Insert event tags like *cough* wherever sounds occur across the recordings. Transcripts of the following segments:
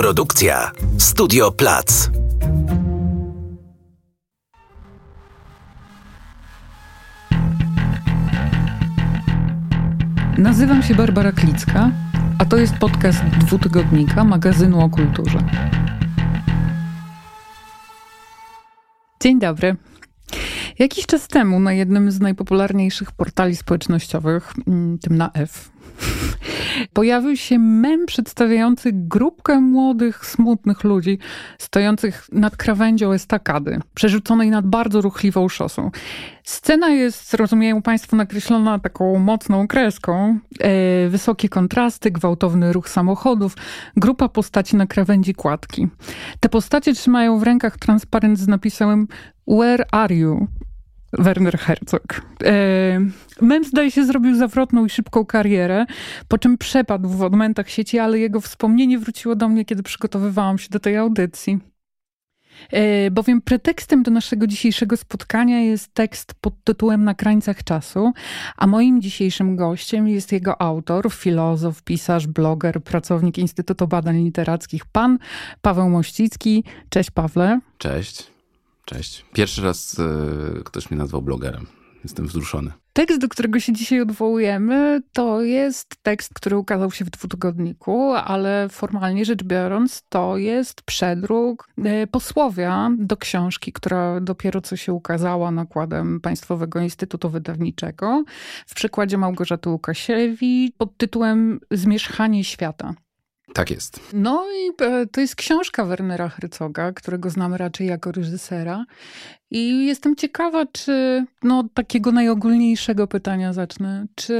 Produkcja Studio Plac. Nazywam się Barbara Klicka, a to jest podcast dwutygodnika magazynu o kulturze. Dzień dobry. Jakiś czas temu na jednym z najpopularniejszych portali społecznościowych, mm, tym na F, pojawił się mem przedstawiający grupkę młodych, smutnych ludzi stojących nad krawędzią estakady, przerzuconej nad bardzo ruchliwą szosą. Scena jest, rozumieją Państwo, nakreślona taką mocną kreską. E, wysokie kontrasty, gwałtowny ruch samochodów, grupa postaci na krawędzi kładki. Te postacie trzymają w rękach transparent z napisem Where are you? Werner Herzog. E, Mem zdaje się zrobił zawrotną i szybką karierę, po czym przepadł w odmętach sieci, ale jego wspomnienie wróciło do mnie, kiedy przygotowywałam się do tej audycji. E, bowiem pretekstem do naszego dzisiejszego spotkania jest tekst pod tytułem Na krańcach czasu, a moim dzisiejszym gościem jest jego autor, filozof, pisarz, bloger, pracownik Instytutu Badań Literackich, pan Paweł Mościcki. Cześć Pawle. Cześć. Cześć. Pierwszy raz y, ktoś mnie nazwał blogerem. Jestem wzruszony. Tekst, do którego się dzisiaj odwołujemy, to jest tekst, który ukazał się w dwutygodniku, ale formalnie rzecz biorąc, to jest przedruk e, posłowia do książki, która dopiero co się ukazała nakładem Państwowego Instytutu Wydawniczego w przykładzie Małgorzaty Łukasiewicz pod tytułem Zmierzchanie świata. Tak jest. No i e, to jest książka Wernera Herzoga, którego znamy raczej jako reżysera. I jestem ciekawa, czy, no takiego najogólniejszego pytania zacznę, czy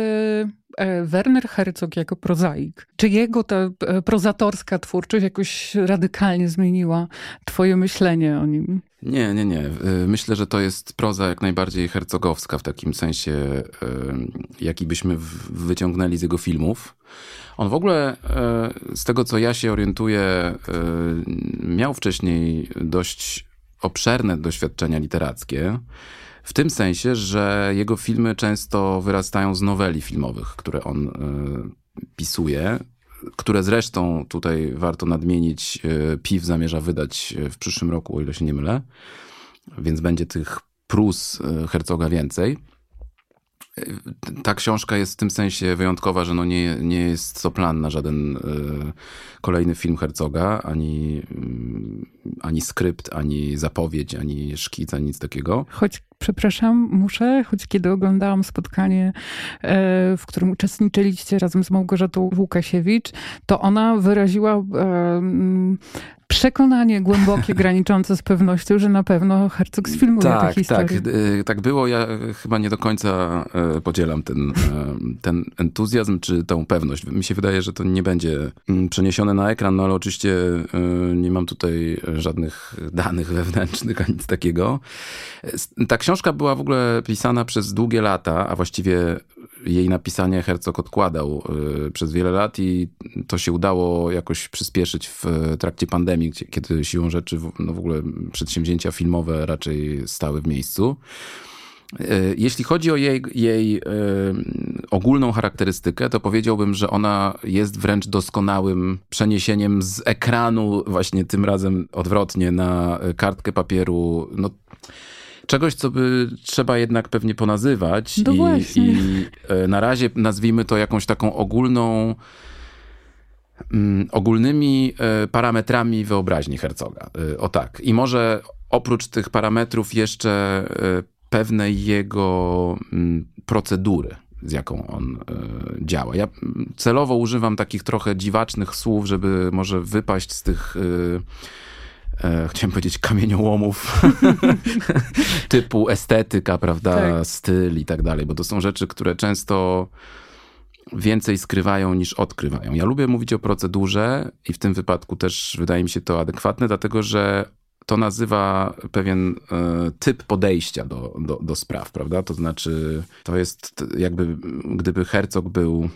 Werner Herzog jako prozaik, czy jego ta e, prozatorska twórczość jakoś radykalnie zmieniła twoje myślenie o nim? Nie, nie, nie. Myślę, że to jest proza jak najbardziej hercogowska w takim sensie, jaki byśmy wyciągnęli z jego filmów. On w ogóle, e, z tego co ja się orientuję, e, miał wcześniej dość obszerne doświadczenia literackie. W tym sensie, że jego filmy często wyrastają z noweli filmowych, które on e, pisuje, które zresztą tutaj warto nadmienić, PIW zamierza wydać w przyszłym roku, o ile się nie mylę, więc będzie tych prus Hercoga więcej ta książka jest w tym sensie wyjątkowa, że no nie, nie jest to plan na żaden y, kolejny film Herzoga, ani, y, ani skrypt, ani zapowiedź, ani szkic, ani nic takiego. Choć, przepraszam, muszę, choć kiedy oglądałam spotkanie, e, w którym uczestniczyliście razem z Małgorzatą Łukasiewicz, to ona wyraziła e, przekonanie głębokie, *laughs* graniczące z pewnością, że na pewno Herzog sfilmuje tak, tę historię. Tak, tak było. Ja chyba nie do końca podzielam ten, ten entuzjazm, czy tą pewność. Mi się wydaje, że to nie będzie mm, przeniesione na ekran, no ale oczywiście nie mam tutaj żadnych danych wewnętrznych, ani nic takiego. Ta książka była w ogóle pisana przez długie lata, a właściwie jej napisanie Herzog odkładał y, przez wiele lat i to się udało jakoś przyspieszyć w trakcie pandemii, kiedy siłą rzeczy no w ogóle przedsięwzięcia filmowe raczej stały w miejscu. Y, jeśli chodzi o jej, jej y, ogólną charakterystykę, to powiedziałbym, że ona jest wręcz doskonałym przeniesieniem z ekranu, właśnie tym razem odwrotnie, na kartkę papieru. No, czegoś, co by trzeba jednak pewnie ponazywać. No i, I e, na razie nazwijmy to jakąś taką ogólną mm, ogólnymi e, parametrami wyobraźni Herzoga. E, o tak. I może oprócz tych parametrów jeszcze pewnej jego mm, procedury z jaką on działa. Ja celowo używam takich trochę dziwacznych słów, żeby może wypaść z tych e, chciałem powiedzieć kamieniołomów *laughs* typu estetyka, prawda, tak. styl i tak dalej, bo to są rzeczy, które często więcej skrywają niż odkrywają. Ja lubię mówić o procedurze i w tym wypadku też wydaje mi się to adekwatne, dlatego że to nazywa pewien e, typ podejścia do, do, do spraw, prawda? To znaczy, to jest jakby, gdyby Herzog był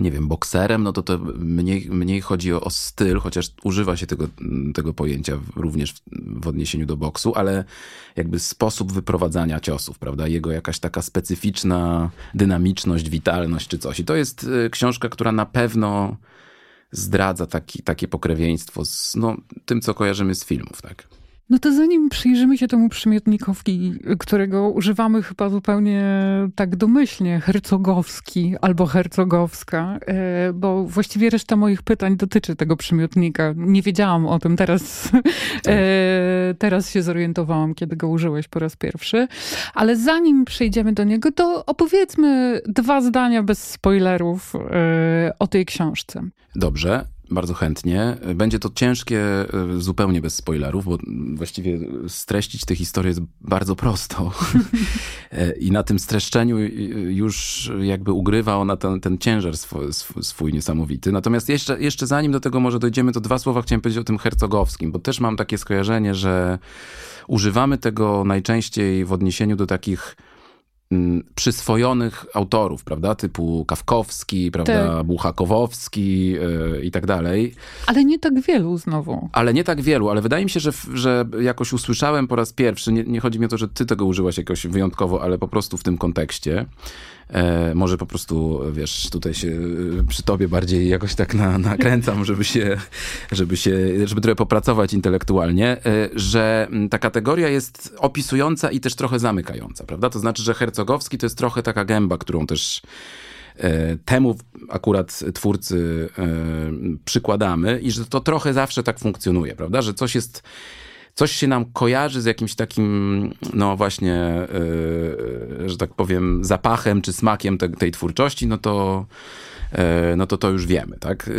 nie wiem, bokserem, no to to mniej, mniej chodzi o, o, styl, chociaż używa się tego, tego pojęcia również w, w, odniesieniu do boksu, ale jakby sposób wyprowadzania ciosów, prawda? Jego jakaś taka specyficzna dynamiczność, witalność czy coś. I to jest y, książka, która na pewno zdradza taki, takie pokrewieństwo z no, tym, co kojarzymy z filmów, tak? No to zanim przyjrzymy się temu przymiotnikowi, którego używamy chyba zupełnie tak domyślnie, hercogowski albo hercogowska, e, bo właściwie reszta moich pytań dotyczy tego przymiotnika. Nie wiedziałam o tym, teraz, e, teraz się zorientowałam, kiedy go użyłeś po raz pierwszy. Ale zanim przejdziemy do niego, to opowiedzmy dwa zdania bez spoilerów e, o tej książce. Dobrze. Bardzo chętnie. Będzie to ciężkie e, zupełnie bez spoilerów, bo właściwie streścić tę historię jest bardzo prosto. *laughs* E, I na tym streszczeniu już jakby ugrywa ona ten, ten ciężar swój, swój niesamowity. Natomiast jeszcze, jeszcze zanim do tego może dojdziemy, to dwa słowa chciałem powiedzieć o tym hercogowskim, bo też mam takie skojarzenie, że używamy tego najczęściej w odniesieniu do takich przyswojonych autorów, prawda, typu Kawkowski, prawda, tak. Buchakowowski yy, i tak dalej. Ale nie tak wielu znowu. Ale nie tak wielu, ale wydaje mi się, że, że jakoś usłyszałem po raz pierwszy, nie, nie chodzi mi o to, że ty tego użyłaś jakoś wyjątkowo, ale po prostu w tym kontekście, E, może po prostu, wiesz, tutaj się e, przy tobie bardziej jakoś tak na, nakręcam, żeby się, żeby się, żeby trochę popracować intelektualnie, e, że ta kategoria jest opisująca i też trochę zamykająca, prawda? To znaczy, że Hercogowski to jest trochę taka gęba, którą też temu akurat twórcy przykładamy i że to trochę zawsze tak funkcjonuje, prawda? Że coś jest coś się nam kojarzy z jakimś takim, no właśnie, yy, że tak powiem, zapachem czy smakiem te, tej twórczości, no to e, no to to już wiemy, tak?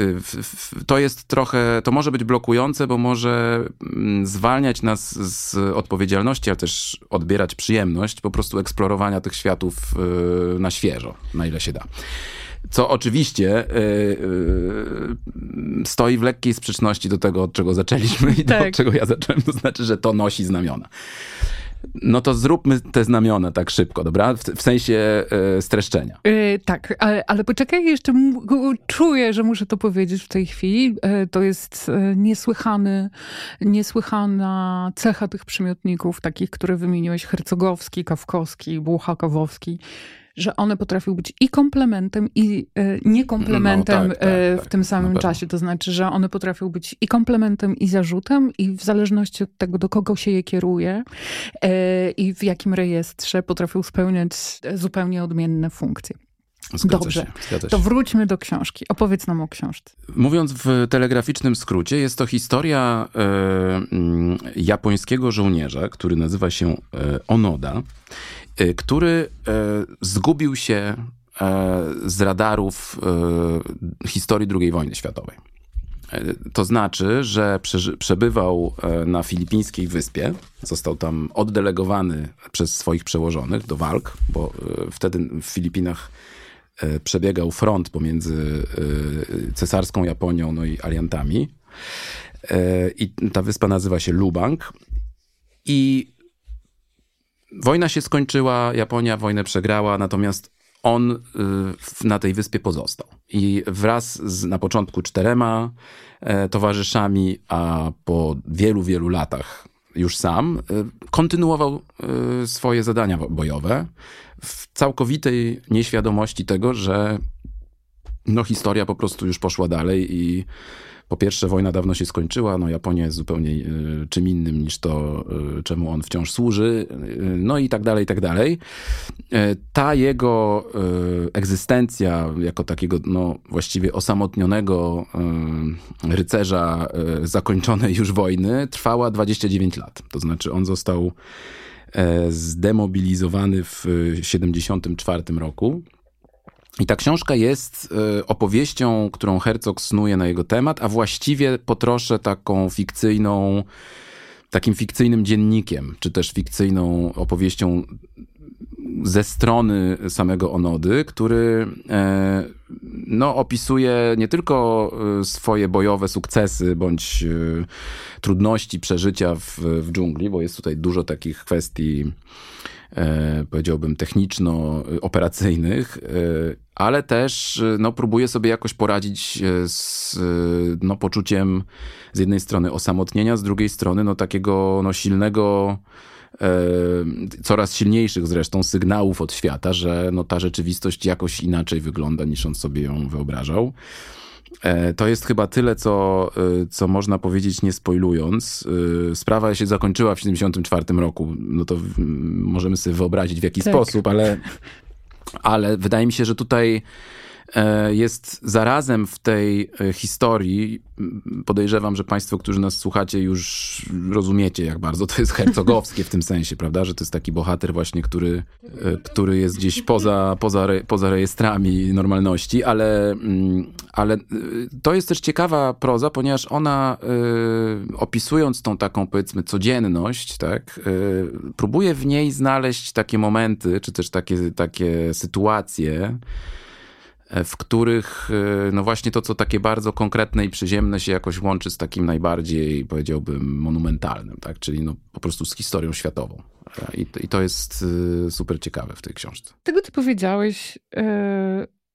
To jest trochę, to może być blokujące, bo może mm, zwalniać nas z odpowiedzialności, ale też odbierać przyjemność po prostu eksplorowania tych światów na świeżo, na ile się da. Co oczywiście yy, yy, stoi w lekkiej sprzeczności do tego, od czego zaczęliśmy i tak. do czego ja zacząłem. To znaczy, że to nosi znamiona. No to zróbmy te znamiona tak szybko, dobra? W, w sensie yy, streszczenia. Yy, tak, ale, ale poczekaj, jeszcze czuję, że muszę to powiedzieć w tej chwili. Yy, to jest niesłychany, niesłychana cecha tych przymiotników, takich, które wymieniłeś, Hercogowski, Kawkowski, Buchakowowski że one potrafią być i komplementem, i e, niekomplementem no, tak, e, tak, w tak, tym samym czasie. To znaczy, że one potrafią być i komplementem, i zarzutem, i w zależności od tego, do kogo się je kieruje e, i w jakim rejestrze potrafią spełniać zupełnie odmienne funkcje. Zgadza Dobrze, się, to wróćmy do książki. Opowiedz nam o książce. Mówiąc w telegraficznym skrócie, jest to historia e, japońskiego żołnierza, który nazywa się e, Onoda który y, zgubił się e, z radarów historii II wojny światowej. To znaczy, że przebywał na filipińskiej wyspie, został tam oddelegowany przez swoich przełożonych do walk, bo wtedy w Filipinach przebiegał front pomiędzy cesarską Japonią no i aliantami. I ta wyspa nazywa się Lubang. I Wojna się skończyła, Japonia wojnę przegrała, natomiast on y, na tej wyspie pozostał. I wraz z na początku czterema e, towarzyszami, a po wielu, wielu latach już sam, y, kontynuował y, swoje zadania bojowe w całkowitej nieświadomości tego, że no, historia po prostu już poszła dalej i po pierwsze, wojna dawno się skończyła, no Japonia jest zupełnie y, czym innym niż to, y, czemu on wciąż służy, y, no i tak dalej, i tak dalej. Ta jego egzystencja jako takiego, no właściwie osamotnionego rycerza zakończonej już wojny trwała 29 lat. To znaczy on został zdemobilizowany w 74 roku i ta książka jest y, opowieścią, którą Herzog snuje na jego temat, a właściwie po trosze taką fikcyjną, takim fikcyjnym dziennikiem, czy też fikcyjną opowieścią ze strony samego Onody, który e, no, opisuje nie tylko e, swoje bojowe sukcesy bądź e, trudności przeżycia w, w dżungli, bo jest tutaj dużo takich kwestii E, powiedziałbym, techniczno-operacyjnych, e, ale też e, no, próbuje sobie jakoś poradzić z no, poczuciem z jednej strony osamotnienia, z drugiej strony no, takiego no, silnego, coraz silniejszych zresztą sygnałów od świata, że no, ta rzeczywistość jakoś inaczej wygląda niż on sobie ją wyobrażał. E, to jest chyba tyle, co, e, co można powiedzieć nie spoilując. E, sprawa się zakończyła w 1974 roku. No to możemy sobie wyobrazić w jaki tak. sposób, ale, ale wydaje mi się, że tutaj jest zarazem w tej e, historii, podejrzewam, że Państwo, którzy nas słuchacie, już rozumiecie, jak bardzo to jest hercogowskie w tym sensie, prawda? Że to jest taki bohater właśnie, który, e, który jest gdzieś poza, poza, poza rejestrami normalności, ale, mm, ale to jest też ciekawa proza, ponieważ ona opisując tą taką, powiedzmy, codzienność, tak, próbuje w niej znaleźć takie momenty, czy też takie, takie sytuacje, E, w których e, no właśnie to, co takie bardzo konkretne i przyziemne się jakoś łączy z takim najbardziej, powiedziałbym, monumentalnym, tak? czyli no po prostu z historią światową. E, I, i to jest super ciekawe w tej książce. Tego, co powiedziałeś, yy,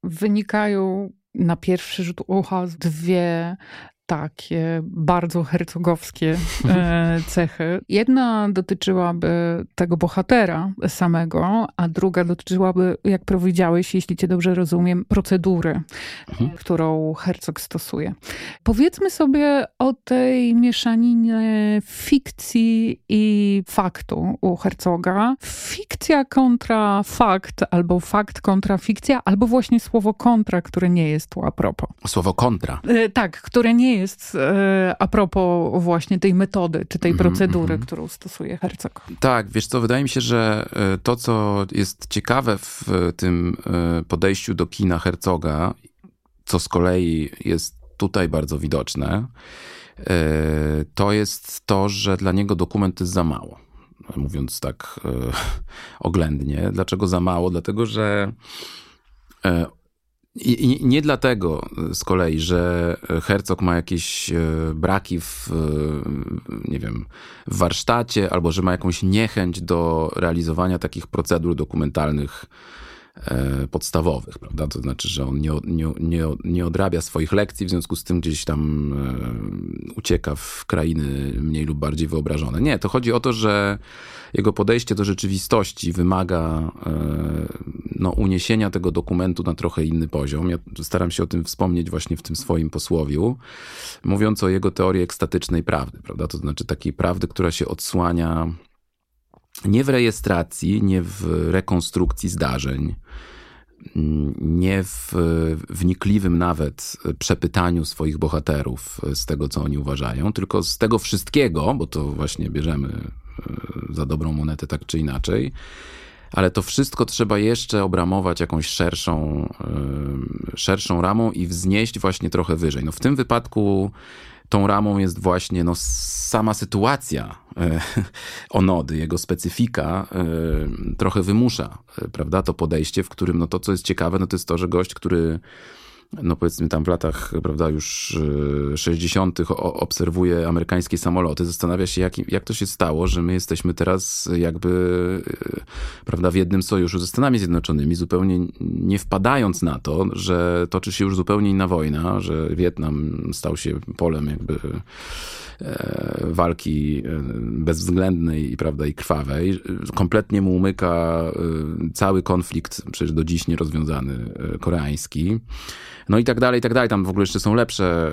wynikają na pierwszy rzut ucha dwie takie bardzo hercogowskie e, *laughs* cechy. Jedna dotyczyłaby tego bohatera samego, a druga dotyczyłaby, jak powiedziałeś, jeśli cię dobrze rozumiem, procedury, mhm. którą hercog stosuje. Powiedzmy sobie o tej mieszaninie fikcji i faktu u hercoga. Fikcja kontra fakt, albo fakt kontra fikcja, albo właśnie słowo kontra, które nie jest tu a propos. Słowo kontra. E, tak, które nie jest jest e, a propos właśnie tej metody, czy tej mhm, procedury, mm -hmm. którą stosuje Herzog. Tak, wiesz co, wydaje mi się, że e, to, co jest ciekawe w tym e, podejściu do kina Herzoga, co z kolei jest tutaj bardzo widoczne, to jest to, że dla niego dokument jest za mało. Mówiąc tak *laughs* oględnie. Dlaczego za mało? Dlatego, że i, nie dlatego z kolei, że Herzog ma jakieś e, braki w, e, nie wiem, w warsztacie, albo że ma jakąś niechęć do realizowania takich procedur dokumentalnych podstawowych, prawda? To znaczy, że on nie, nie, nie, nie odrabia swoich lekcji, w związku z tym gdzieś tam ucieka w krainy mniej lub bardziej wyobrażone. Nie, to chodzi o to, że jego podejście do rzeczywistości wymaga e, no, uniesienia tego dokumentu na trochę inny poziom. Ja staram się o tym wspomnieć właśnie w tym swoim posłowiu, mówiąc o jego teorii ekstatycznej prawdy, prawda? To znaczy takiej prawdy, która się odsłania nie w rejestracji, nie w rekonstrukcji zdarzeń, nie w wnikliwym nawet przepytaniu swoich bohaterów z tego, co oni uważają, tylko z tego wszystkiego, bo to właśnie bierzemy E, za dobrą monetę, tak czy inaczej. Ale to wszystko trzeba jeszcze obramować jakąś szerszą, e, szerszą ramą i wznieść właśnie trochę wyżej. No w tym wypadku tą ramą jest właśnie no, sama sytuacja *laughs* Onody, jego specyfika trochę wymusza, prawda, to podejście, w którym no to, co jest ciekawe, no to jest to, że gość, który no powiedzmy tam w latach, prawda, już 60. E, obserwuje amerykańskie samoloty, zastanawia się, jak, jak to się stało, że my jesteśmy teraz jakby, e, prawda, w jednym sojuszu ze Stanami Zjednoczonymi, zupełnie nie wpadając na to, że toczy się już zupełnie inna wojna, że Wietnam stał się polem jakby e, walki bezwzględnej prawda, i krwawej. Kompletnie mu umyka cały konflikt, przecież do dziś nierozwiązany, koreański. No i tak dalej, i tak dalej. Tam w ogóle jeszcze są lepsze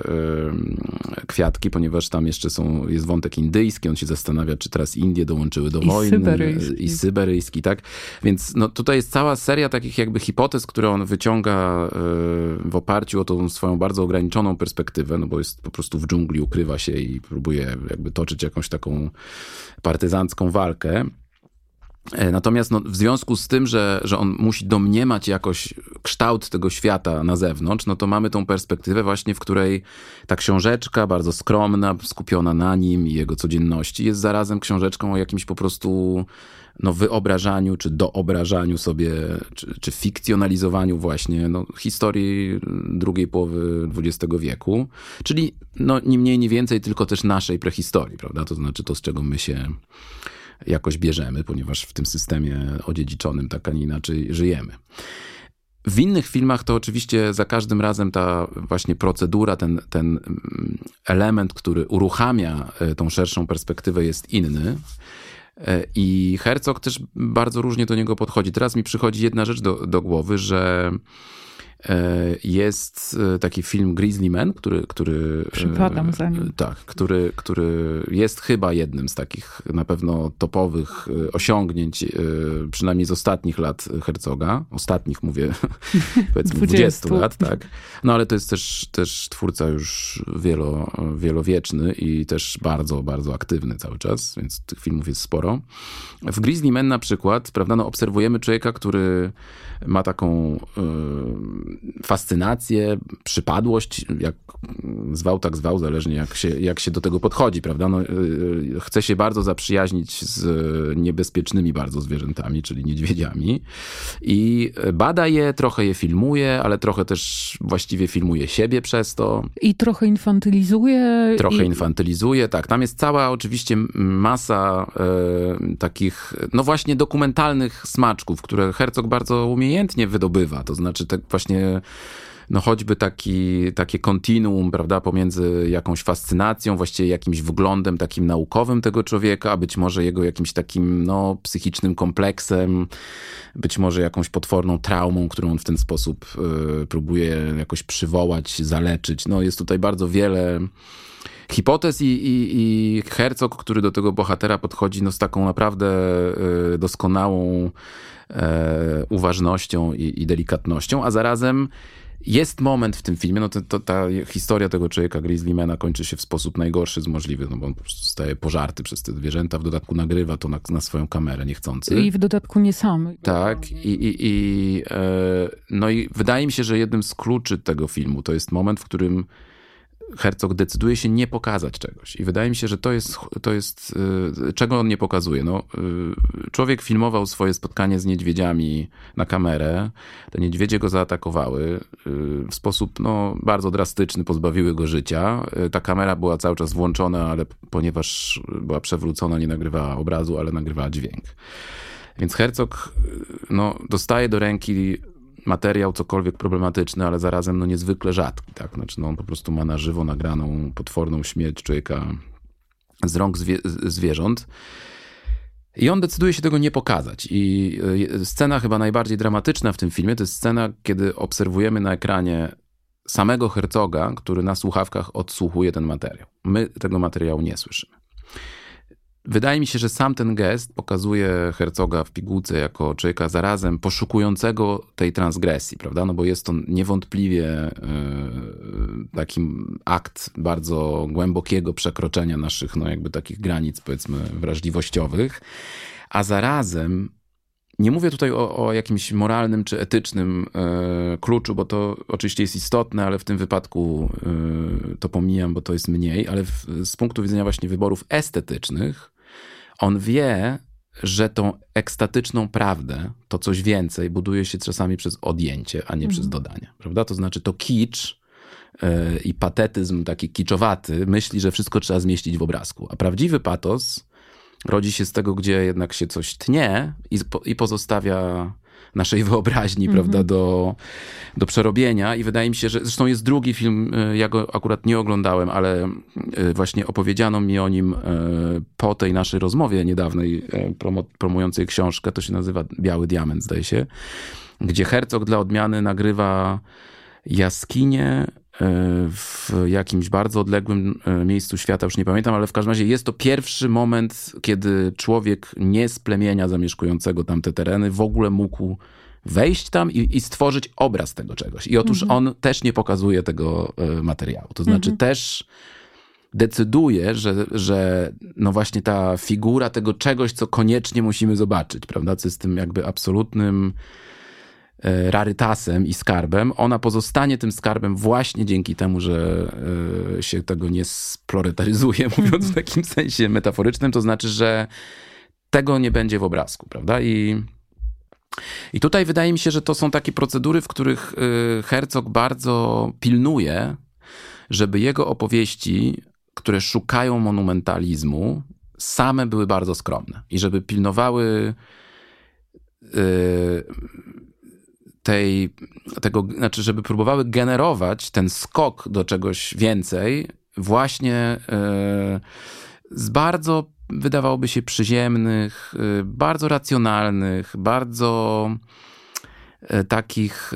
kwiatki, ponieważ tam jeszcze są, jest wątek indyjski. On się zastanawia, czy teraz Indie dołączyły do I wojny. Syberyjski. I syberyjski, tak? Więc no, tutaj jest cała seria takich jakby hipotez, które on wyciąga w oparciu o tą swoją bardzo ograniczoną perspektywę, no bo jest po prostu w dżungli, ukrywa się i próbuje jakby toczyć jakąś taką partyzancką walkę. E, natomiast no, w związku z tym, że, że on musi domniemać jakoś kształt tego świata na zewnątrz, no to mamy tą perspektywę właśnie, w której ta książeczka, bardzo skromna, skupiona na nim i jego codzienności, jest zarazem książeczką o jakimś po prostu no, wyobrażaniu, czy doobrażaniu sobie, czy, czy fikcjonalizowaniu właśnie no, historii drugiej połowy XX wieku. Czyli no, ni mniej, ni więcej, tylko też naszej prehistorii, prawda? To znaczy to, z czego my się jakoś bierzemy, ponieważ w tym systemie odziedziczonym tak, a nie inaczej żyjemy. W innych filmach to oczywiście za każdym razem ta właśnie procedura, ten, ten element, który uruchamia e, tą szerszą perspektywę jest inny. E, I Herzog też bardzo różnie do niego podchodzi. Teraz mi przychodzi jedna rzecz do, do głowy, że jest e, taki film Grizzly Man, który... który Przypadam za nim. Tak, który, który jest chyba jednym z takich na pewno topowych osiągnięć, przynajmniej z ostatnich lat Herzoga. Ostatnich mówię, *laughs* powiedzmy 20. 20 lat, tak. No ale to jest też, też twórca już wielo, wielowieczny i też bardzo, bardzo aktywny cały czas, więc tych filmów jest sporo. W Grizzly Man na przykład, prawda, no obserwujemy człowieka, który ma taką fascynację, przypadłość, jak zwał, tak zwał, zależnie jak się, jak się do tego podchodzi, prawda? No, y, chce się bardzo zaprzyjaźnić z niebezpiecznymi bardzo zwierzętami, czyli niedźwiedziami i bada je, trochę je filmuje, ale trochę też właściwie filmuje siebie przez to. I trochę infantylizuje. Trochę i... infantylizuje, tak. Tam jest cała oczywiście masa y, takich, no właśnie dokumentalnych smaczków, które Herzog bardzo umie umiejętnie wydobywa. To znaczy, tak właśnie no choćby taki, takie kontinuum, prawda, pomiędzy jakąś fascynacją, właściwie jakimś wglądem takim naukowym tego człowieka, a być może jego jakimś takim, no, psychicznym kompleksem, być może jakąś potworną traumą, którą on w ten sposób y, próbuje jakoś przywołać, zaleczyć. No, jest tutaj bardzo wiele hipotez i, i, i Herzog, który do tego bohatera podchodzi no, z taką naprawdę y, doskonałą uważnością i, i, delikatnością, a zarazem jest moment w tym filmie, no to, to, ta historia tego człowieka Grizzlymana kończy się w sposób najgorszy z możliwych, no bo on po prostu zostaje pożarty przez te zwierzęta, w dodatku nagrywa to na, na swoją kamerę niechcący. I w dodatku nie sam. Tak, i, i, i e, no i wydaje mi się, że jednym z kluczy tego filmu to jest moment, w którym Herzog decyduje się nie pokazać czegoś. I wydaje mi się, że to jest, to jest y, czego on nie pokazuje. No, y, człowiek filmował swoje spotkanie z niedźwiedziami na kamerę. Te niedźwiedzie go zaatakowały y, w sposób no, bardzo drastyczny, pozbawiły go życia. Ta kamera była cały czas włączona, ale ponieważ była przewrócona, nie nagrywała obrazu, ale nagrywała dźwięk. Więc Herzog no, dostaje do ręki materiał cokolwiek problematyczny, ale zarazem no niezwykle rzadki, tak? Znaczy no on po prostu ma na żywo nagraną potworną śmierć człowieka z rąk zwie zwierząt. I on decyduje się tego nie pokazać. I e, scena chyba najbardziej dramatyczna w tym filmie to jest scena, kiedy obserwujemy na ekranie samego Herzoga, który na słuchawkach odsłuchuje ten materiał. My tego materiału nie słyszymy. Wydaje mi się, że sam ten gest pokazuje Herzoga w pigułce jako człowieka zarazem poszukującego tej transgresji, prawda? No bo jest to niewątpliwie yy, takim akt bardzo głębokiego przekroczenia naszych, no jakby takich granic, powiedzmy, wrażliwościowych, a zarazem nie mówię tutaj o, o, jakimś moralnym czy etycznym e, kluczu, bo to oczywiście jest istotne, ale w tym wypadku e, to pomijam, bo to jest mniej, ale w, z punktu widzenia właśnie wyborów estetycznych, on wie, że tą ekstatyczną prawdę, to coś więcej, buduje się czasami przez odjęcie, a nie mhm. przez dodanie. Prawda? To znaczy to kicz e, i patetyzm taki kiczowaty myśli, że wszystko trzeba zmieścić w obrazku. A prawdziwy patos rodzi się z tego, gdzie jednak się coś tnie i, i pozostawia naszej *laughs* wyobraźni, mm -hmm. prawda, do, do przerobienia. I wydaje mi się, że zresztą jest drugi film, e, ja go akurat nie oglądałem, ale e, właśnie opowiedziano mi o nim e, po tej naszej rozmowie niedawnej, promo, promującej książkę, to się nazywa Biały Diament, zdaje się, gdzie Herzog dla odmiany nagrywa jaskinię w jakimś bardzo odległym miejscu świata, już nie pamiętam, ale w każdym razie jest to pierwszy moment, kiedy człowiek nie z plemienia zamieszkującego tamte tereny w ogóle mógł wejść tam i, i stworzyć obraz tego czegoś. I otóż mhm. on też nie pokazuje tego e, materiału. To znaczy mhm. też decyduje, że, że no właśnie ta figura tego czegoś, co koniecznie musimy zobaczyć, prawda? Co jest tym jakby absolutnym E, rarytasem i skarbem, ona pozostanie tym skarbem właśnie dzięki temu, że e, się tego nie sploretaryzuje, *laughs* mówiąc w takim sensie metaforycznym, to znaczy, że tego nie będzie w obrazku, prawda? I, i tutaj wydaje mi się, że to są takie procedury, w których e, Herzog bardzo pilnuje, żeby jego opowieści, które szukają monumentalizmu, same były bardzo skromne i żeby pilnowały tej, tego, znaczy, żeby próbowały generować ten skok do czegoś więcej, właśnie e, z bardzo, wydawałoby się, przyziemnych, e, bardzo racjonalnych, bardzo e, takich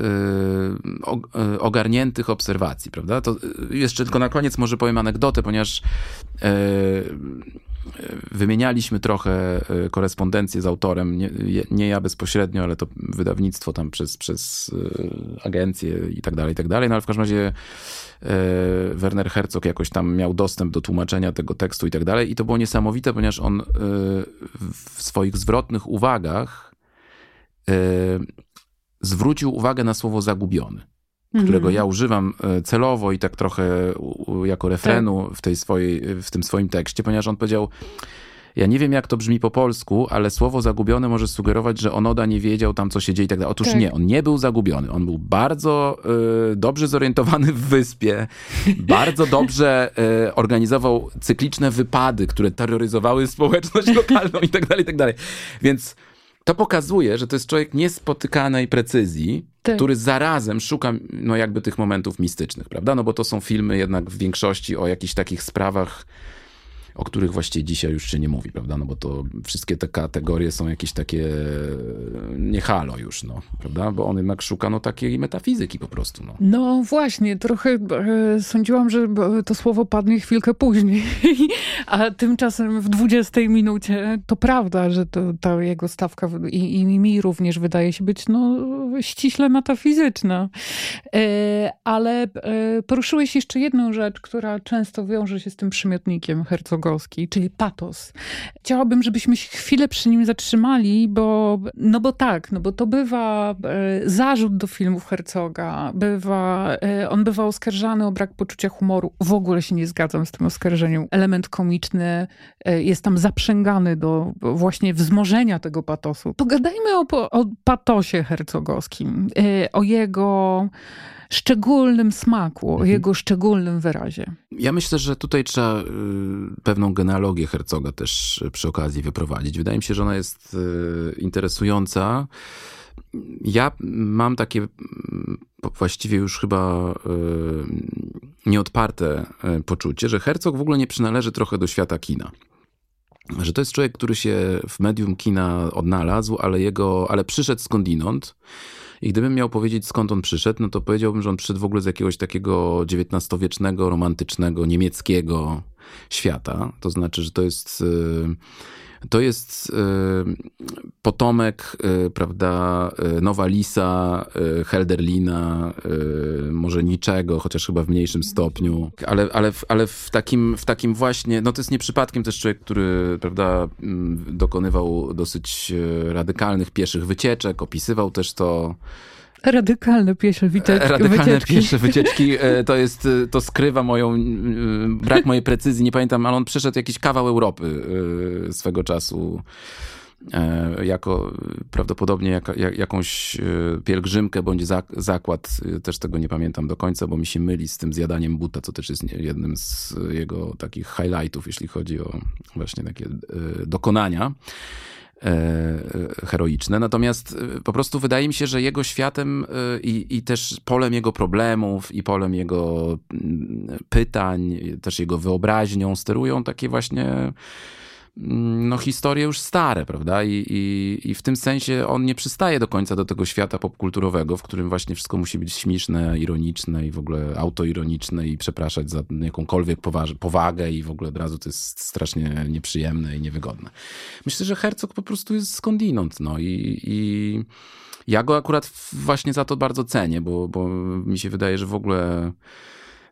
ogarniętych obserwacji, prawda? To jeszcze tylko na koniec może powiem anegdotę, ponieważ wymienialiśmy trochę korespondencję z autorem, nie, nie, ja bezpośrednio, ale to wydawnictwo tam przez, przez agencję i tak dalej, i tak dalej, no ale w każdym razie Werner Herzog jakoś tam miał dostęp do tłumaczenia tego tekstu i tak dalej. I to było niesamowite, ponieważ on w swoich zwrotnych uwagach zwrócił uwagę na słowo zagubiony, którego mhm. ja używam e, celowo i tak trochę jako refrenu tak. w, tej swojej, w tym swoim tekście, ponieważ on powiedział, ja nie wiem, jak to brzmi po polsku, ale słowo zagubione może sugerować, że Onoda nie wiedział tam, co się dzieje i tak dalej. Otóż tak. nie, on nie był zagubiony. On był bardzo y, dobrze zorientowany w wyspie, bardzo dobrze y, organizował cykliczne wypady, które terroryzowały społeczność lokalną i tak dalej, i tak dalej. Więc to pokazuje, że to jest człowiek niespotykanej precyzji, tak. który zarazem szuka no jakby tych momentów mistycznych, prawda? No bo to są filmy jednak w większości o jakichś takich sprawach o których właściwie dzisiaj już się nie mówi, prawda? No bo to wszystkie te kategorie są jakieś takie nie halo już, no, prawda? Bo on jednak szuka no takiej metafizyki po prostu, no. No właśnie, trochę e, sądziłam, że to słowo padnie chwilkę później, *laughs* a tymczasem w 20 minucie to prawda, że to, ta jego stawka i, i mi również wydaje się być no ściśle metafizyczna. E, ale e, poruszyłeś jeszcze jedną rzecz, która często wiąże się z tym przymiotnikiem Czyli patos. Chciałabym, żebyśmy się chwilę przy nim zatrzymali, bo, no bo tak, no bo to bywa e, zarzut do filmów Herzoga, bywa, e, on bywa oskarżany o brak poczucia humoru. W ogóle się nie zgadzam z tym oskarżeniem. Element komiczny e, jest tam zaprzęgany do właśnie wzmożenia tego patosu. Pogadajmy o, o patosie hercogowskim, o jego szczególnym smaku, mhm. jego szczególnym wyrazie. Ja myślę, że tutaj trzeba y, pewną genealogię Hercoga też przy okazji wyprowadzić. Wydaje mi się, że ona jest y, interesująca. Ja mam takie mm, właściwie już chyba y, nieodparte poczucie, że Herzog w ogóle nie przynależy trochę do świata kina że to jest człowiek, który się w medium kina odnalazł, ale jego, ale przyszedł skądinąd i gdybym miał powiedzieć, skąd on przyszedł, no to powiedziałbym, że on przyszedł w ogóle z jakiegoś takiego XIX-wiecznego, romantycznego, niemieckiego świata. To znaczy, że to jest y, to jest y, potomek, y, prawda, y, Nowa Lisa, Helderlina, może niczego, chociaż chyba w mniejszym stopniu, ale, ale, ale w, takim, w takim właśnie, no to jest nie przypadkiem też człowiek, który, prawda, mm, dokonywał dosyć radykalnych pieszych wycieczek, opisywał też to Radykalne piesze wycieczki. Radykalne wycieczki. piesze wycieczki. *laughs* E, to jest, e, to skrywa moją, brak mojej precyzji, nie pamiętam, ale on przeszedł jakiś kawał Europy e, swego czasu jako prawdopodobnie jak, jak, jakąś pielgrzymkę bądź zakład, też tego nie pamiętam do końca, bo mi się myli z tym zjadaniem buta, co też jest jednym z jego takich highlightów, jeśli chodzi o właśnie takie dokonania. E, e, heroiczne. Natomiast e, po prostu wydaje mi się, że jego światem i, i też polem jego problemów i polem jego mm, pytań, też jego wyobraźnią sterują takie właśnie no, historie już stare, prawda? I, i, I w tym sensie on nie przystaje do końca do tego świata popkulturowego, w którym właśnie wszystko musi być śmieszne, ironiczne i w ogóle autoironiczne i przepraszać za jakąkolwiek powagę i w ogóle od razu to jest strasznie nieprzyjemne i niewygodne. Myślę, że Herzog po prostu jest skądinąd, no i, i ja go akurat właśnie za to bardzo cenię, bo, bo mi się wydaje, że w ogóle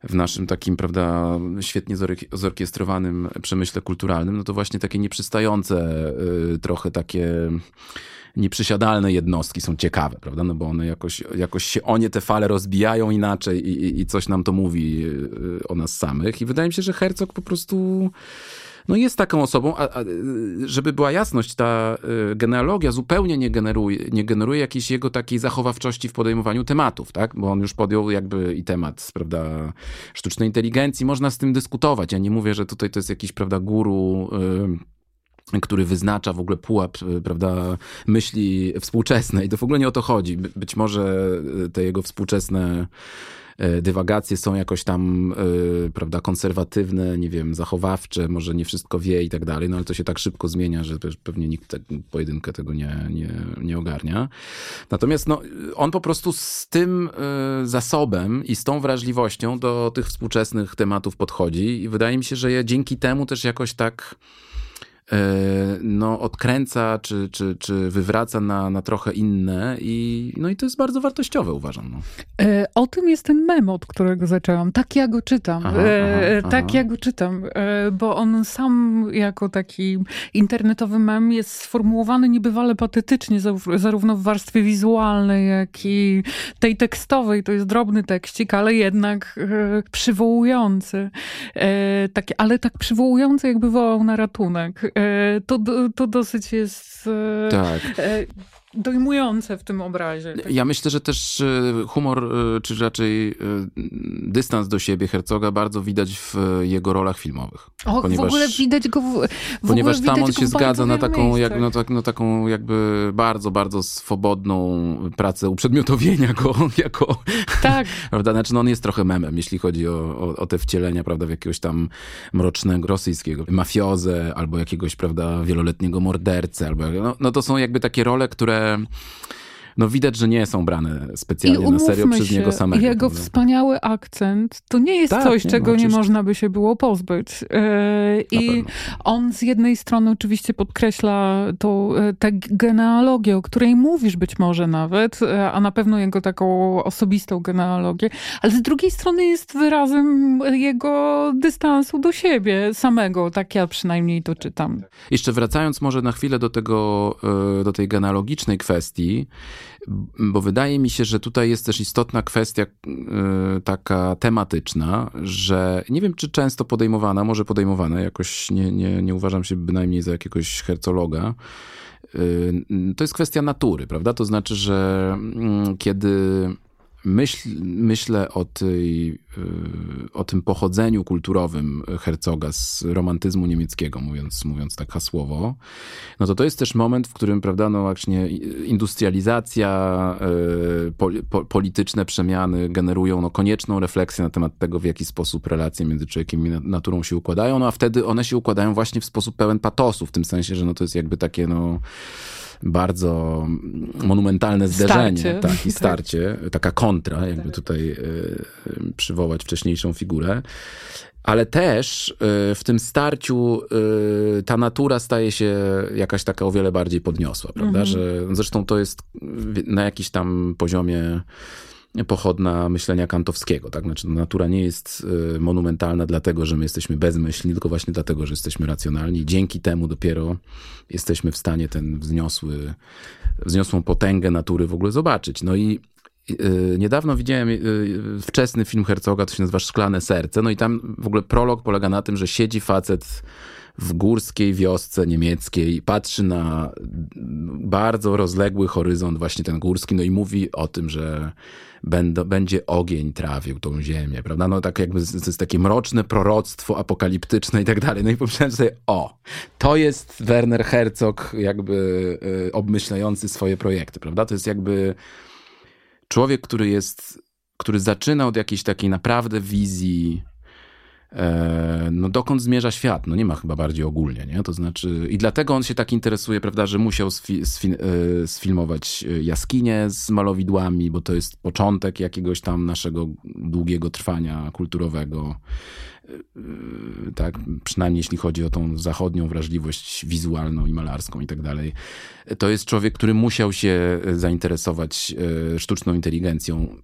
w naszym takim, prawda, świetnie zorkiestrowanym przemyśle kulturalnym, no to właśnie takie nieprzystające, y, trochę takie nieprzysiadalne jednostki są ciekawe, prawda? No bo one jakoś, jakoś się o nie te fale rozbijają inaczej i, i coś nam to mówi y, o nas samych. I wydaje mi się, że Herzog po prostu no jest taką osobą, a, a, żeby była jasność, ta y, genealogia zupełnie nie generuje, nie generuje jakiejś jego takiej zachowawczości w podejmowaniu tematów, tak? Bo on już podjął jakby i temat, prawda, sztucznej inteligencji. Można z tym dyskutować. Ja nie mówię, że tutaj to jest jakiś, prawda, guru... który wyznacza w ogóle pułap, prawda, myśli współczesnej. To w ogóle nie o to chodzi. Być może te jego współczesne dywagacje są jakoś tam, e, prawda, konserwatywne, nie wiem, zachowawcze, może nie wszystko wie i tak dalej, no ale to się tak szybko zmienia, że pewnie nikt tak pojedynkę tego nie, nie, nie ogarnia. Natomiast no, on po prostu z tym e, zasobem i z tą wrażliwością do tych współczesnych tematów podchodzi i wydaje mi się, że je dzięki temu też jakoś tak E, no, odkręca czy, czy, czy wywraca na, na trochę inne i, no i to jest bardzo wartościowe, uważam. No. E, o tym jest ten mem, od którego zaczęłam. Tak ja go czytam. Aha, e, aha, tak aha. ja go czytam, e, bo on sam jako taki internetowy mem jest sformułowany niebywale patetycznie, zarówno w warstwie wizualnej, jak i tej tekstowej. To jest drobny tekścik, ale jednak e, przywołujący. E, taki, ale tak przywołujący, jakby wołał na ratunek. E, to, to dosyć jest e, tak. Dojmujące w tym obrazie. Tak? Ja myślę, że też e, humor, e, czy raczej e, dystans do siebie Herzoga bardzo widać w jego rolach filmowych. O, ponieważ, w ogóle widać go w, w Ponieważ tam on się zgadza na taką, jak, no, tak, no, taką jakby bardzo, bardzo swobodną pracę uprzedmiotowienia go *laughs* jako... Tak. *laughs* prawda? Znaczy, no, on jest trochę memem, jeśli chodzi o, o, o te wcielenia, prawda, w jakiegoś tam mrocznego, rosyjskiego mafiozę, albo jakiegoś, prawda, wieloletniego mordercę, albo... No, no to są jakby takie role, które Um. No widać, że nie są brane specjalnie na serio przez się, niego samego. Jego prawda? wspaniały akcent to nie jest tak, coś, nie, czego no, nie można by się było pozbyć. Yy, I on z jednej strony oczywiście podkreśla tą, e, tę genealogię, o której mówisz być może nawet, e, a na pewno jego taką osobistą genealogię, ale z drugiej strony jest wyrazem jego dystansu do siebie samego. Tak ja przynajmniej to czytam. Jeszcze wracając może na chwilę do tego, do tej genealogicznej kwestii, bo wydaje mi się, że tutaj jest też istotna kwestia yy, taka tematyczna, że nie wiem, czy często podejmowana, może podejmowana, jakoś nie, nie, nie uważam się bynajmniej za jakiegoś hercologa. Yy, to jest kwestia natury, prawda? To znaczy, że yy, kiedy myśl, myślę o, tej, y, o tym pochodzeniu kulturowym Herzoga z romantyzmu niemieckiego, mówiąc, mówiąc tak hasłowo, no to to jest też moment, w którym, prawda, no właśnie industrializacja, y, po, po, polityczne przemiany generują no, konieczną refleksję na temat tego, w jaki sposób relacje między człowiekiem i naturą się układają, no a wtedy one się układają właśnie w sposób pełen patosu, w tym sensie, że no to jest jakby takie, no bardzo monumentalne zderzenie starcie. Tak, i tak. *laughs* starcie, tak. taka kontra, jakby tutaj e, przywołać wcześniejszą figurę. Ale też e, w tym starciu e, ta natura staje się jakaś taka o wiele bardziej podniosła, prawda? Mhm. Że zresztą to jest na jakiś tam poziomie pochodna myślenia kantowskiego. Tak? Znaczy, no, natura nie jest y, monumentalna dlatego, że my jesteśmy bezmyślni, tylko właśnie dlatego, że jesteśmy racjonalni. Dzięki temu dopiero jesteśmy w stanie ten wzniosły, wzniosłą potęgę natury w ogóle zobaczyć. No i y, niedawno widziałem y, wczesny film Herzoga, to się nazywa Szklane Serce. No i tam w ogóle prolog polega na tym, że siedzi facet w górskiej wiosce niemieckiej, patrzy na bardzo rozległy horyzont, właśnie ten górski, no i mówi o tym, że będą, będzie ogień trawił tą ziemię, prawda? No tak jakby to jest takie mroczne proroctwo apokaliptyczne i tak dalej. No i pomyślałem sobie, o, to jest Werner Herzog jakby y, obmyślający swoje projekty, prawda? To jest jakby człowiek, który jest, który zaczyna od jakiejś takiej naprawdę wizji no dokąd zmierza świat? No nie ma chyba bardziej ogólnie, nie? To znaczy, i dlatego on się tak interesuje, prawda, że musiał sfi, sfi, e, sfilmować jaskinie z malowidłami, bo to jest początek jakiegoś tam naszego długiego trwania kulturowego. E, tak, przynajmniej jeśli chodzi o tą zachodnią wrażliwość wizualną i malarską i tak dalej. To jest człowiek, który musiał się zainteresować sztuczną inteligencją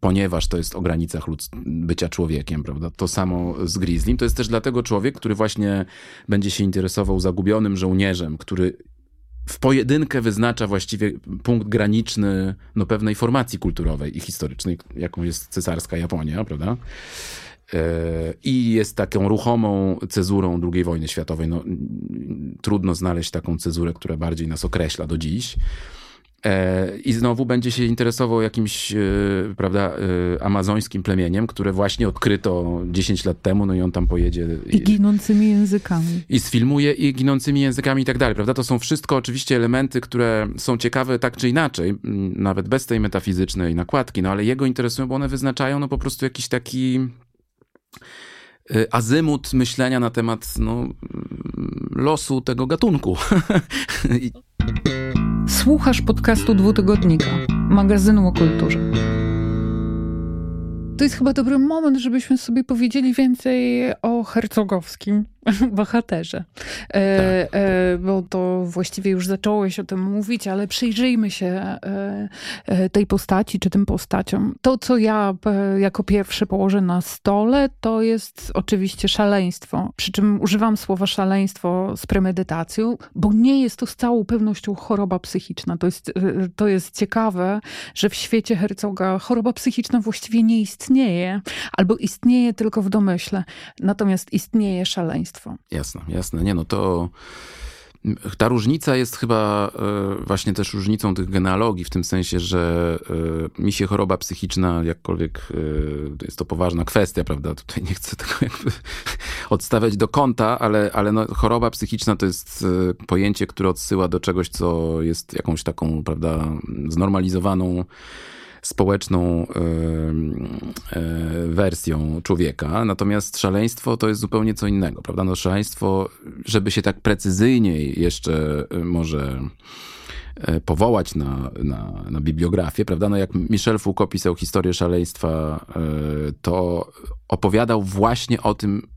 ponieważ to jest o granicach bycia człowiekiem, prawda? To samo z Grizzlym. To jest też dlatego człowiek, który właśnie będzie się interesował zagubionym żołnierzem, który w pojedynkę wyznacza właściwie punkt graniczny no, pewnej formacji kulturowej i historycznej, jaką jest cesarska Japonia, prawda? E, I jest taką ruchomą cezurą II wojny światowej. No, trudno znaleźć taką cezurę, która bardziej nas określa do dziś. E, I znowu będzie się interesował jakimś, e, prawda, e, amazońskim plemieniem, które właśnie odkryto 10 lat temu, no i on tam pojedzie. I ginącymi językami. I sfilmuje i ginącymi językami i tak dalej, prawda? To są wszystko oczywiście elementy, które są ciekawe tak czy inaczej, nawet bez tej metafizycznej nakładki, no ale jego interesują, bo one wyznaczają no po prostu jakiś taki azymut myślenia na temat no, losu tego gatunku. *laughs* Słuchasz podcastu dwutygodnika, magazynu o kulturze. To jest chyba dobry moment, żebyśmy sobie powiedzieli więcej o hercogowskim *laughs* bohaterze. E, tak. e, bo to właściwie już zacząłeś o tym mówić, ale przyjrzyjmy się e, e tej postaci, czy tym postaciom. To, co ja e, jako pierwsze położę na stole, to jest oczywiście szaleństwo. Przy czym używam słowa szaleństwo z premedytacją, bo nie jest to z całą pewnością choroba psychiczna. To jest, to jest ciekawe, że w świecie hercoga choroba psychiczna właściwie nie istnieje, albo istnieje tylko w domyśle. Natomiast istnieje szaleństwo. Jasne, jasne. Nie no, to ta różnica jest chyba e, właśnie też różnicą tych genealogii, w tym sensie, że e, mi się choroba psychiczna, jakkolwiek e, jest to poważna kwestia, prawda? Tutaj nie chcę tego jakby *laughs* odstawiać do kąta, ale, ale no, choroba psychiczna to jest pojęcie, które odsyła do czegoś, co jest jakąś taką, prawda, znormalizowaną społeczną e, wersją człowieka, natomiast szaleństwo to jest zupełnie co innego, prawda? No szaleństwo, żeby się tak precyzyjniej jeszcze e, może e, powołać na, na, na bibliografię, prawda? No jak Michel Foucault pisał historię szaleństwa, to opowiadał właśnie o tym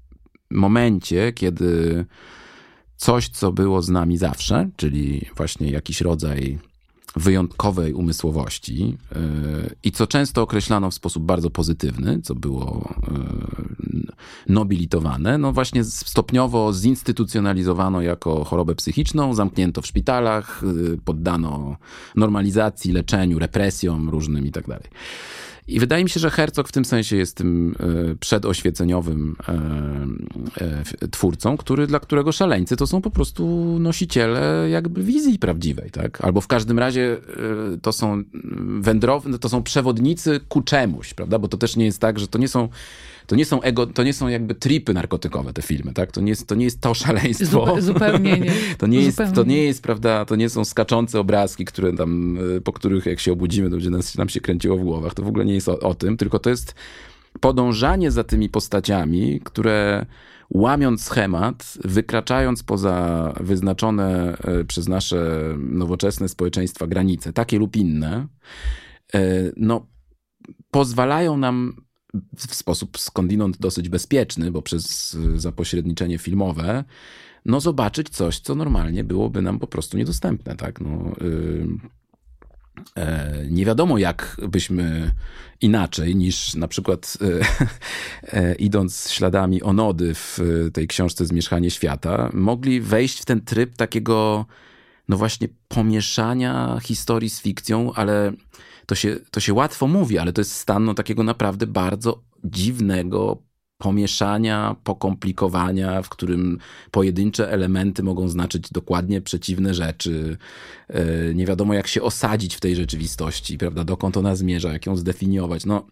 momencie, kiedy coś, co było z nami zawsze, czyli właśnie jakiś rodzaj wyjątkowej umysłowości e, i co często określano w sposób bardzo pozytywny, co było e, nobilitowane, no właśnie stopniowo zinstytucjonalizowano jako chorobę psychiczną, zamknięto w szpitalach, e, poddano normalizacji, leczeniu, represjom różnym i tak dalej. I wydaje mi się, że Herzog w tym sensie jest tym e, przedoświeceniowym e, e, twórcą, który, dla którego szaleńcy to są po prostu nosiciele jakby wizji prawdziwej, tak? Albo w każdym razie to są wędrowne, to są przewodnicy ku czemuś, prawda? Bo to też nie jest tak, że to nie są to nie są ego, to nie są jakby tripy narkotykowe te filmy, tak? To nie jest to, nie jest to szaleństwo. zupełnie nie. *laughs* to nie jest, to nie jest, prawda, to nie są skaczące obrazki, które tam, po których jak się obudzimy, to będzie nas, nam się kręciło w głowach. To w ogóle nie jest o, o tym, tylko to jest podążanie za tymi postaciami, które łamiąc schemat, wykraczając poza wyznaczone e, przez nasze nowoczesne społeczeństwa granice, takie lub inne, e, no, pozwalają nam w sposób skądinąd dosyć bezpieczny, bo przez zapośredniczenie filmowe, no zobaczyć coś, co normalnie byłoby nam po prostu niedostępne, tak? No, yy, nie wiadomo, jak byśmy inaczej niż na przykład e, *laughs* e, idąc śladami Onody w tej książce Zmierzchanie Świata, mogli wejść w ten tryb takiego, no właśnie, pomieszania historii z fikcją, ale to się, to się łatwo mówi, ale to jest stan no, takiego naprawdę bardzo dziwnego pomieszania, pokomplikowania, w którym pojedyncze elementy mogą znaczyć dokładnie przeciwne rzeczy. E, nie wiadomo, jak się osadzić w tej rzeczywistości, prawda? Dokąd ona zmierza, jak ją zdefiniować. No,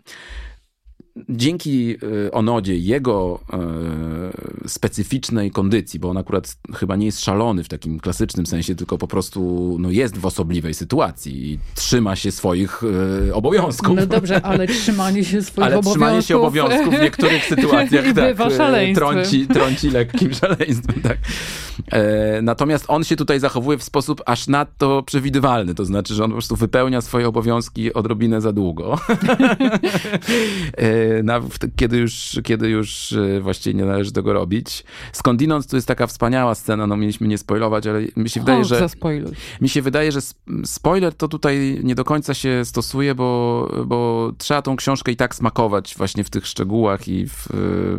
dzięki e, Onodzie jego e, specyficznej kondycji, bo on akurat chyba nie jest szalony w takim klasycznym sensie, tylko po prostu no, jest w osobliwej sytuacji i trzyma się swoich e, obowiązków. No dobrze, ale trzymanie się swoich ale obowiązków... trzymanie się obowiązków w niektórych *laughs* sytuacjach tak, trąci, trąci lekkim szaleństwem. Tak. Natomiast on się tutaj zachowuje w sposób aż nadto przewidywalny, to znaczy, że on po prostu wypełnia swoje obowiązki odrobinę za długo. *laughs* na, kiedy, już, kiedy już e, właściwie nie należy tego robić. Skądinąd to jest taka wspaniała scena, no mieliśmy nie spoilować, ale mi się wydaje, o, że... Mi się wydaje, że spoiler to tutaj nie do końca się stosuje, bo, bo trzeba tą książkę i tak smakować właśnie w tych szczegółach i w,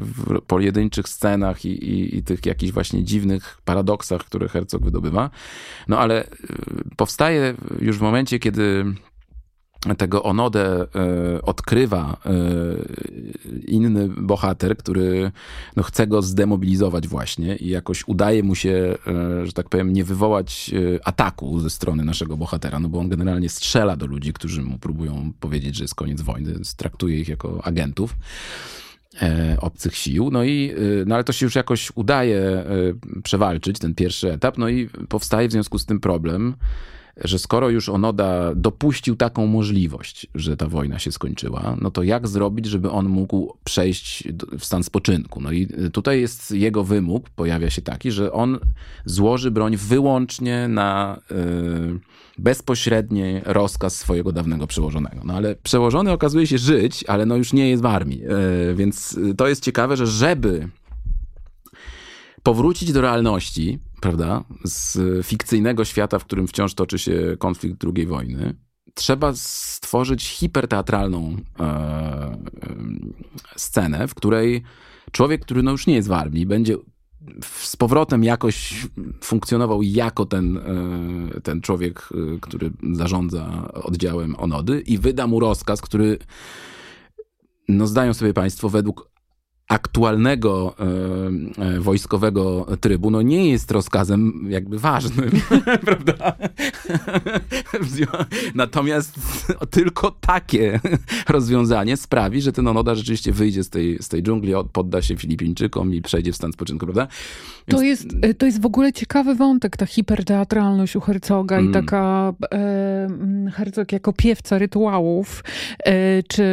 w pojedynczych scenach i, i, i tych jakichś właśnie dziwnych paradoksach, które Herzog wydobywa. No ale e, powstaje już w momencie, kiedy tego Onodę e, odkrywa e, inny bohater, który no, chce go zdemobilizować właśnie i jakoś udaje mu się, e, że tak powiem, nie wywołać ataku ze strony naszego bohatera, no bo on generalnie strzela do ludzi, którzy mu próbują powiedzieć, że jest koniec wojny, traktuje ich jako agentów obcych sił. No i, no ale to się już jakoś udaje przewalczyć, ten pierwszy etap, no i powstaje w związku z tym problem, że skoro już Onoda dopuścił taką możliwość, że ta wojna się skończyła, no to jak zrobić, żeby on mógł przejść w stan spoczynku? No i tutaj jest jego wymóg, pojawia się taki, że on złoży broń wyłącznie na yy, bezpośredni rozkaz swojego dawnego przełożonego. No ale przełożony okazuje się żyć, ale no już nie jest w armii. Yy, więc to jest ciekawe, że żeby powrócić do realności, prawda, z fikcyjnego świata, w którym wciąż toczy się konflikt II wojny, trzeba stworzyć hiperteatralną e, e, scenę, w której człowiek, który no już nie jest w armii, będzie z powrotem jakoś funkcjonował jako ten, e, ten człowiek, e, który zarządza oddziałem Onody i wyda mu rozkaz, który no zdają sobie państwo, według aktualnego e, e, wojskowego trybu, no nie jest rozkazem jakby ważnym, *laughs* prawda? Natomiast *laughs* tylko takie rozwiązanie sprawi, że ten Onoda rzeczywiście wyjdzie z tej, z tej dżungli, podda się Filipińczykom i przejdzie w stan spoczynku, prawda? Więc... To, jest, e, to jest w ogóle ciekawy wątek, ta hiperteatralność u Hercoga mm. i taka e, Hercog jako piewca rytuałów, e, czy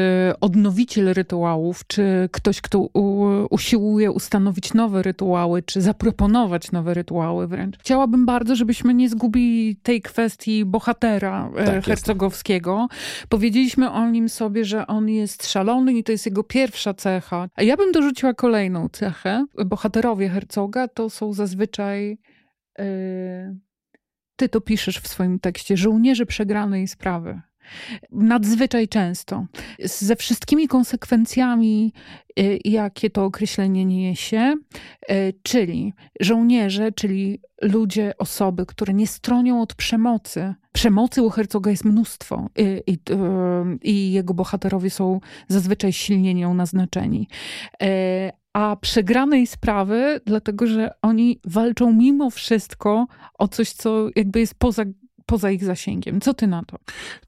odnowiciel rytuałów, czy ktoś, kto u, usiłuje ustanowić nowe rytuały, czy zaproponować nowe rytuały wręcz. Chciałabym bardzo, żebyśmy nie zgubili tej kwestii bohatera e, tak. Jest. Powiedzieliśmy o nim sobie, że on jest szalony i to jest jego pierwsza cecha. A ja bym dorzuciła kolejną cechę. Bohaterowie hercoga to są zazwyczaj... Yy, ty to piszesz w swoim tekście, żołnierze przegranej sprawy nadzwyczaj często, ze wszystkimi konsekwencjami, y, jakie to określenie niesie, y, czyli żołnierze, czyli ludzie, osoby, które nie stronią od przemocy. Przemocy u Hercoga jest mnóstwo y, i, i, i jego bohaterowie są zazwyczaj silnie nią naznaczeni a przegranej sprawy, dlatego że oni walczą mimo wszystko o coś, co jakby jest poza poza ich zasięgiem. Co ty na to?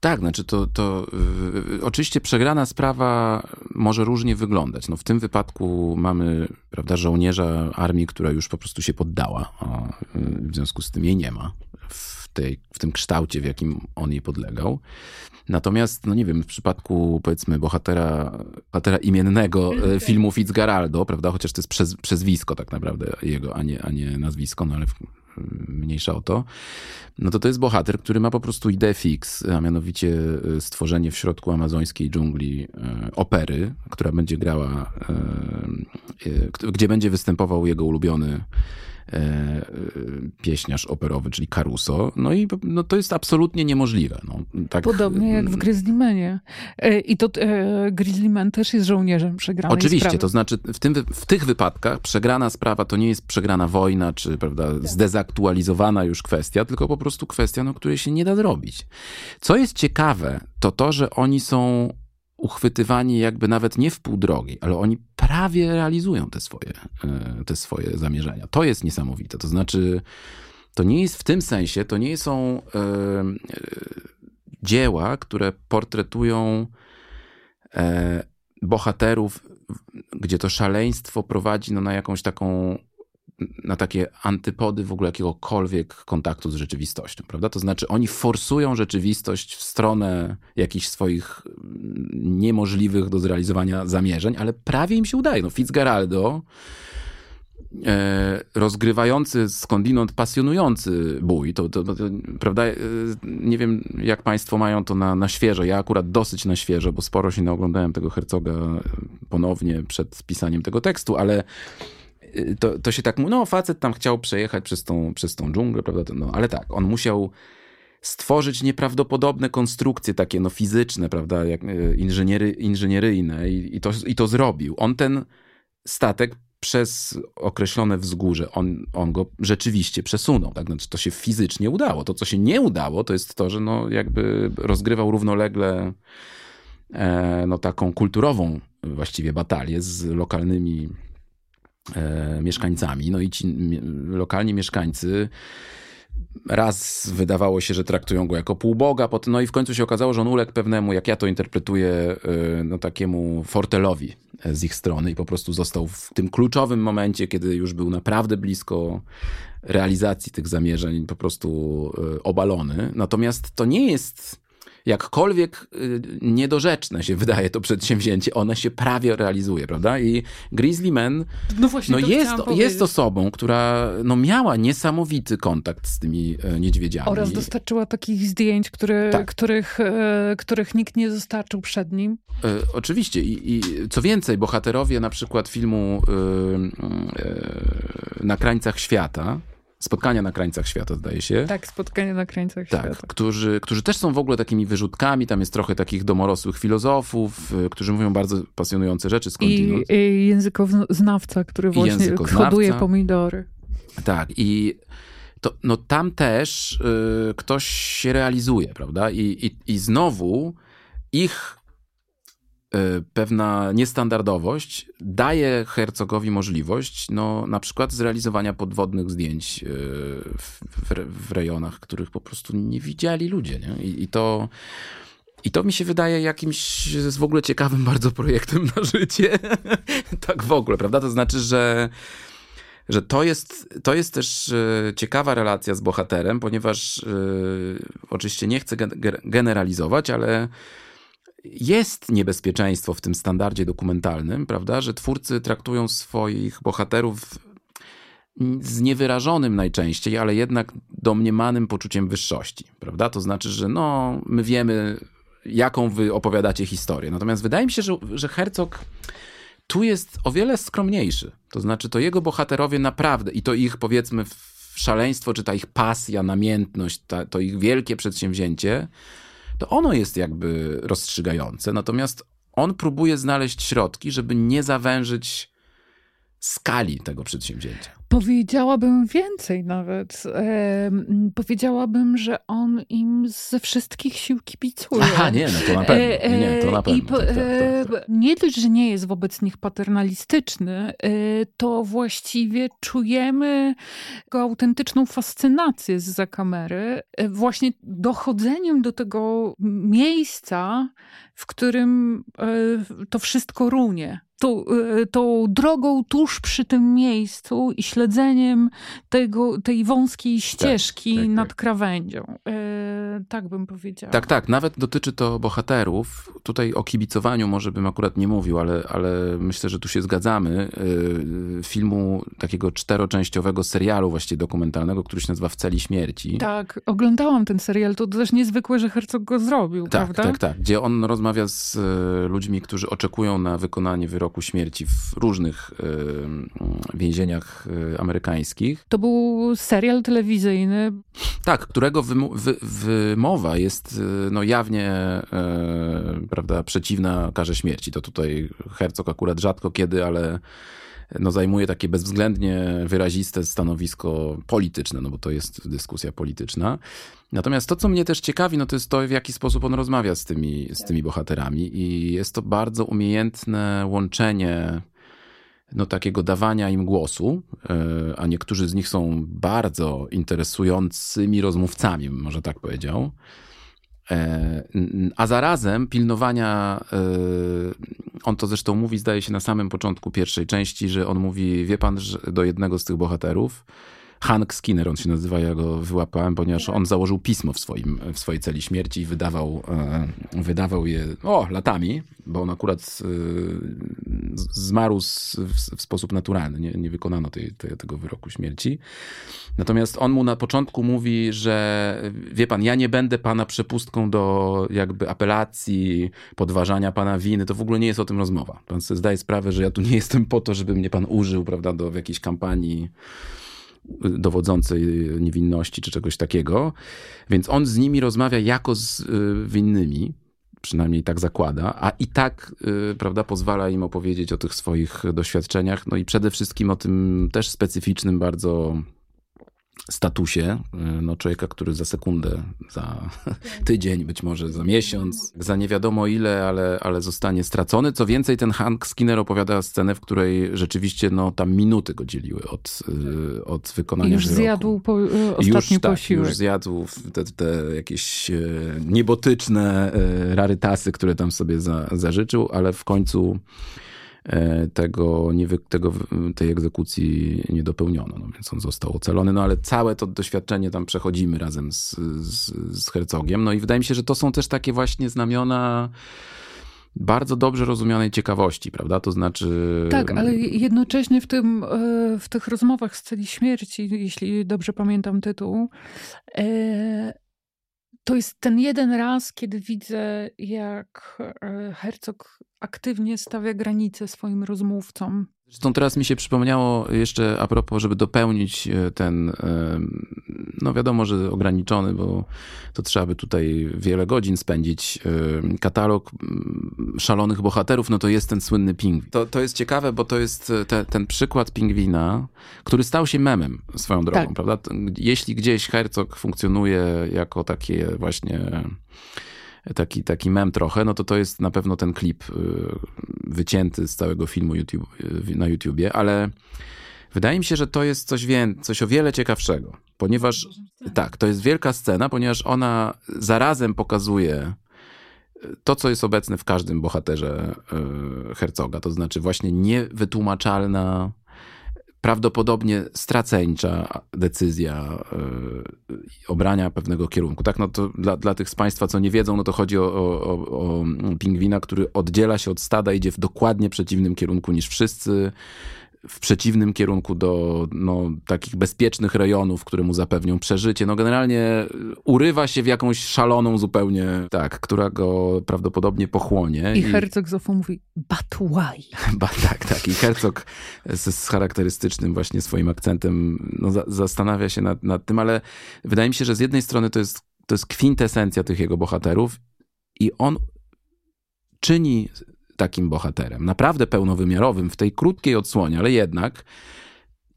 Tak, znaczy to, to yy, oczywiście przegrana sprawa może różnie wyglądać. No w tym wypadku mamy prawda, żołnierza armii, która już po prostu się poddała, a yy, w związku z tym jej nie ma w, tej, w tym kształcie, w jakim on jej podlegał. Natomiast, no nie wiem, w przypadku powiedzmy bohatera, bohatera imiennego yy, filmu Fitzgeraldo, prawda, chociaż to jest przez, przezwisko tak naprawdę jego, a nie, a nie nazwisko, no ale w, mniejsza o to, no to to jest bohater, który ma po prostu ideę fix, a mianowicie e, stworzenie w środku amazońskiej dżungli e, opery, która będzie grała, e, gdzie będzie występował jego ulubiony pieśniarz operowy, czyli Caruso. No i no, to jest absolutnie niemożliwe. No, tak, Podobnie jak w Grizzlymanie. E, I to e, Grizzlyman też jest żołnierzem przegranej Oczywiście, sprawy. to znaczy w, tym, w tych wypadkach przegrana sprawa to nie jest przegrana wojna, czy prawda, tak. zdezaktualizowana już kwestia, tylko po prostu kwestia, no, której się nie da zrobić. Co jest ciekawe, to to, że oni są uchwytywani jakby nawet nie w pół drogi, ale oni prawie realizują te swoje, e, te swoje zamierzenia. To jest niesamowite. To znaczy, to nie jest w tym sensie, to nie są e, e, dzieła, które portretują bohaterów, gdzie to szaleństwo prowadzi no, na jakąś taką na takie antypody w ogóle jakiegokolwiek kontaktu z rzeczywistością, prawda? To znaczy oni forsują rzeczywistość w stronę jakichś swoich mm, niemożliwych do zrealizowania zamierzeń, ale prawie im się udaje. No Fitzgeraldo e, rozgrywający skądinąd pasjonujący bój, to, to, to, prawda, e, nie wiem jak państwo mają to na, na świeżo, ja akurat dosyć na świeżo, bo sporo się naoglądałem tego Hercoga ponownie przed pisaniem tego tekstu, ale to, to się tak mówi, no facet tam chciał przejechać przez tą, przez tą dżunglę, prawda, no ale tak, on musiał stworzyć nieprawdopodobne konstrukcje takie no fizyczne, prawda, jak e, inżyniery, inżynieryjne i, i, to, i to zrobił. On ten statek przez określone wzgórze on, on go rzeczywiście przesunął. Tak? Znaczy, to się fizycznie udało. To, co się nie udało, to jest to, że no, jakby rozgrywał równolegle e, no, taką kulturową właściwie batalię z lokalnymi mieszkańcami. No i ci lokalni mieszkańcy raz wydawało się, że traktują go jako półboga, potem, no i w końcu się okazało, że on uległ pewnemu, jak ja to interpretuję, y, no takiemu fortelowi z ich strony i po prostu został w tym kluczowym momencie, kiedy już był naprawdę blisko realizacji tych zamierzeń, po prostu obalony. Natomiast to nie jest jakkolwiek y, niedorzeczne się wydaje to przedsięwzięcie, one się prawie realizuje, prawda? I Grizzly Man no właśnie, no jest, jest osobą, która no miała niesamowity kontakt z tymi e, niedźwiedziami. Oraz dostarczyła takich zdjęć, które, tak. których, e, których nikt nie dostarczył przed nim. E, oczywiście. I, I, co więcej, bohaterowie na przykład filmu Na krańcach świata, Spotkania na krańcach świata, zdaje się. Tak, spotkania na krańcach tak, świata. Którzy, którzy też są w ogóle takimi wyrzutkami. Tam jest trochę takich domorosłych filozofów, y, którzy mówią bardzo pasjonujące rzeczy skądinąd. I, i językoznawca, który właśnie koduje pomidory. Tak, i to, no tam też y, ktoś się realizuje, prawda? I, i, i znowu ich pewna niestandardowość daje Hercogowi możliwość, no, na przykład zrealizowania podwodnych zdjęć y, w, w, w rejonach, których po prostu nie widzieli ludzie. Nie? I, I, to. I to mi się wydaje jakimś w ogóle ciekawym *laughs* bardzo projektem na życie. *laughs* tak w ogóle, prawda? To znaczy, że, że to, jest, to jest też y, ciekawa relacja z bohaterem, ponieważ oczywiście nie chcę generalizować, ale jest niebezpieczeństwo w tym standardzie dokumentalnym, prawda, że twórcy traktują swoich bohaterów z niewyrażonym najczęściej, ale jednak domniemanym poczuciem wyższości, prawda? To znaczy, że no, my wiemy, jaką wy opowiadacie historię. Natomiast wydaje mi się, że, że Herzog tu jest o wiele skromniejszy. To znaczy, to jego bohaterowie naprawdę i to ich, powiedzmy, szaleństwo, czy ta ich pasja, namiętność, ta, to ich wielkie przedsięwzięcie, to ono jest jakby rozstrzygające. Natomiast on próbuje znaleźć środki, żeby nie zawężyć skali tego przedsięwzięcia. Powiedziałabym więcej nawet. E, powiedziałabym, że on im ze wszystkich sił kibicuje. Aha, nie, no to na pewno. Nie, nie to na pewno. Po, tak, tak, tak, tak, nie dość, że nie jest wobec nich paternalistyczny, e, to właściwie czujemy jego autentyczną fascynację z za kamery, e, właśnie dochodzeniem do tego miejsca, w którym e, to wszystko runie tą, e, tą drogą tuż przy tym miejscu i śledzeniem tego, tej wąskiej tak, ścieżki tak, tak, nad krawędzią. E, tak bym powiedziała. Tak, tak. Nawet dotyczy to bohaterów. Tutaj o kibicowaniu może bym akurat nie mówił, ale, ale myślę, że tu się zgadzamy. E, filmu takiego czteroczęściowego serialu właściwie dokumentalnego, który się nazywa W celi śmierci. Tak, oglądałam ten serial. To też niezwykłe, że Herzog go zrobił, tak, prawda? Tak, tak. Gdzie on rozmawia z ludźmi, którzy oczekują na wykonanie wyroku wyroku śmierci w różnych y, więzieniach y, amerykańskich. To był serial telewizyjny. Tak, którego wy, wymowa jest y, no, jawnie prawda, przeciwna karze śmierci. To tutaj Herzog akurat rzadko kiedy, ale no, zajmuje takie bezwzględnie wyraziste stanowisko polityczne, no bo to jest dyskusja polityczna. Natomiast to, co mnie też ciekawi, no to jest to, w jaki sposób on rozmawia z tymi, z tymi bohaterami i jest to bardzo umiejętne łączenie no, takiego dawania im głosu, e, a niektórzy z nich są bardzo interesującymi rozmówcami, może tak powiedział. E, a zarazem pilnowania, e, on to zresztą mówi, zdaje się, na samym początku pierwszej części, że on mówi, wie pan, że do jednego z tych bohaterów, Hank Skinner, on się nazywa, ja go wyłapałem, ponieważ on założył pismo w, swoim, w swojej celi śmierci i wydawał, e, wydawał je o, latami, bo on akurat e, zmarł w, sposób naturalny, nie, nie wykonano tej, tej, tego wyroku śmierci. Natomiast on mu na początku mówi, że wie pan, ja nie będę pana przepustką do jakby apelacji, podważania pana winy, to w ogóle nie jest o tym rozmowa. Pan sobie zdaje sprawę, że ja tu nie jestem po to, żeby mnie pan użył, prawda, do w jakiejś kampanii dowodzącej niewinności czy czegoś takiego. Więc on z nimi rozmawia jako z y, winnymi. przynajmniej tak zakłada, a i tak, y, prawda, pozwala im opowiedzieć o tych swoich doświadczeniach, no i przede wszystkim o tym też specyficznym bardzo statusie y, no, człowieka, który za sekundę, za *laughs* tydzień, być może za miesiąc, za nie wiadomo ile, ale, ale zostanie stracony. Co więcej, ten Hank Skinner opowiada scenę, w której rzeczywiście no, tam minuty go dzieliły od, y, od wykonania Już wyroku. zjadł po, y, ostatni już, tak, posiłek. już zjadł te, te jakieś niebotyczne rarytasy, które tam sobie za, zażyczył, ale w końcu tego, nie, tego, tej egzekucji nie dopełniono, no więc on został ocalony, no ale całe to doświadczenie tam przechodzimy razem z, z, z Herzogiem, no i wydaje mi się, że to są też takie właśnie znamiona bardzo dobrze rozumianej ciekawości, prawda? To znaczy... Tak, ale jednocześnie w, tym, e, w tych rozmowach z celi śmierci, jeśli dobrze pamiętam tytuł, e, to jest ten jeden raz, kiedy widzę, jak e, Herzog aktywnie stawia granice swoim rozmówcom. Zresztą teraz mi się przypomniało jeszcze a propos, żeby dopełnić e, ten, e, no wiadomo, że ograniczony, bo to trzeba by tutaj wiele godzin spędzić, e, katalog szalonych bohaterów, no to jest ten słynny pingwin. To, to jest ciekawe, bo to jest te, ten przykład pingwina, który stał się memem swoją drogą, Tak. prawda? Jeśli gdzieś Herzog funkcjonuje jako takie właśnie taki, taki mem trochę, no to to jest na pewno ten klip y, wycięty z całego filmu YouTube, y, na YouTubie, ale wydaje mi się, że to jest coś, wię- coś o wiele ciekawszego, ponieważ tak, to jest wielka scena, ponieważ ona zarazem pokazuje y, to, co jest obecne w każdym bohaterze Herzoga, to znaczy właśnie niewytłumaczalna, prawdopodobnie straceńcza decyzja y, obrania pewnego kierunku. Tak, no to dla, dla tych z Państwa, co nie wiedzą, no to chodzi o, o, o pingwina, który oddziela się od stada, idzie w dokładnie przeciwnym kierunku niż wszyscy, w przeciwnym kierunku do no, takich bezpiecznych rejonów, które mu zapewnią przeżycie. No generalnie urywa się w jakąś szaloną zupełnie, tak, która go prawdopodobnie pochłonie. I Herzog znowu mówi, but why? *laughs* Ba, tak, tak. I Herzog z, z charakterystycznym właśnie swoim akcentem no, za, zastanawia się nad, nad tym, ale wydaje mi się, że z jednej strony to jest, to jest kwintesencja tych jego bohaterów i on czyni takim bohaterem, naprawdę pełnowymiarowym w tej krótkiej odsłonie, ale jednak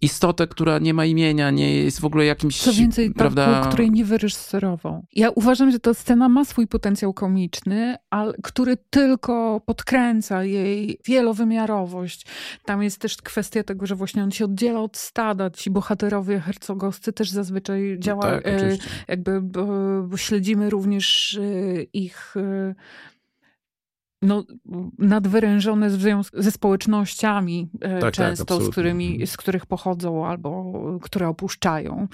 istotę, która nie ma imienia, nie jest w ogóle jakimś, Co więcej, prawda? prawda, której nie wyreżyserował. Ja uważam, że ta scena ma swój potencjał komiczny, ale, który tylko podkręca jej wielowymiarowość. Tam jest też kwestia tego, że właśnie on się oddziela od stada. Ci bohaterowie hercogowscy też zazwyczaj działa, tak, e, jakby bo, bo śledzimy również e, ich e, no, nadwyrężone w związku ze społecznościami e, tak, często, z, absolutnie. którymi, z których pochodzą albo które opuszczają.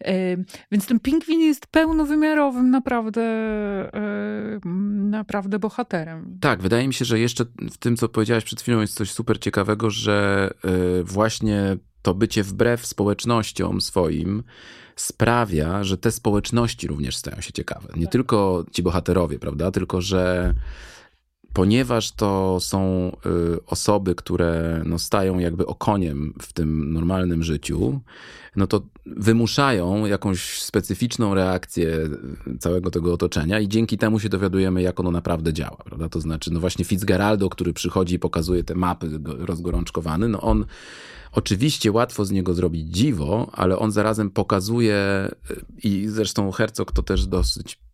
E, Więc ten pingwin jest pełnowymiarowym naprawdę, e, naprawdę bohaterem. Tak, wydaje mi się, że jeszcze w tym, co powiedziałaś przed chwilą, jest coś super ciekawego, że właśnie to bycie wbrew społecznościom swoim sprawia, że te społeczności również stają się ciekawe. Nie tylko ci bohaterowie, prawda? Tylko, że ponieważ to są y, osoby, które no, stają jakby okoniem w tym normalnym życiu, no to wymuszają jakąś specyficzną reakcję całego tego otoczenia i dzięki temu się dowiadujemy, jak ono naprawdę działa, prawda? To znaczy, no właśnie Fitzgeraldo, który przychodzi i pokazuje te mapy go- rozgorączkowany, no on oczywiście łatwo z niego zrobić dziwo, ale on zarazem pokazuje y, i zresztą Herzog to też dosyć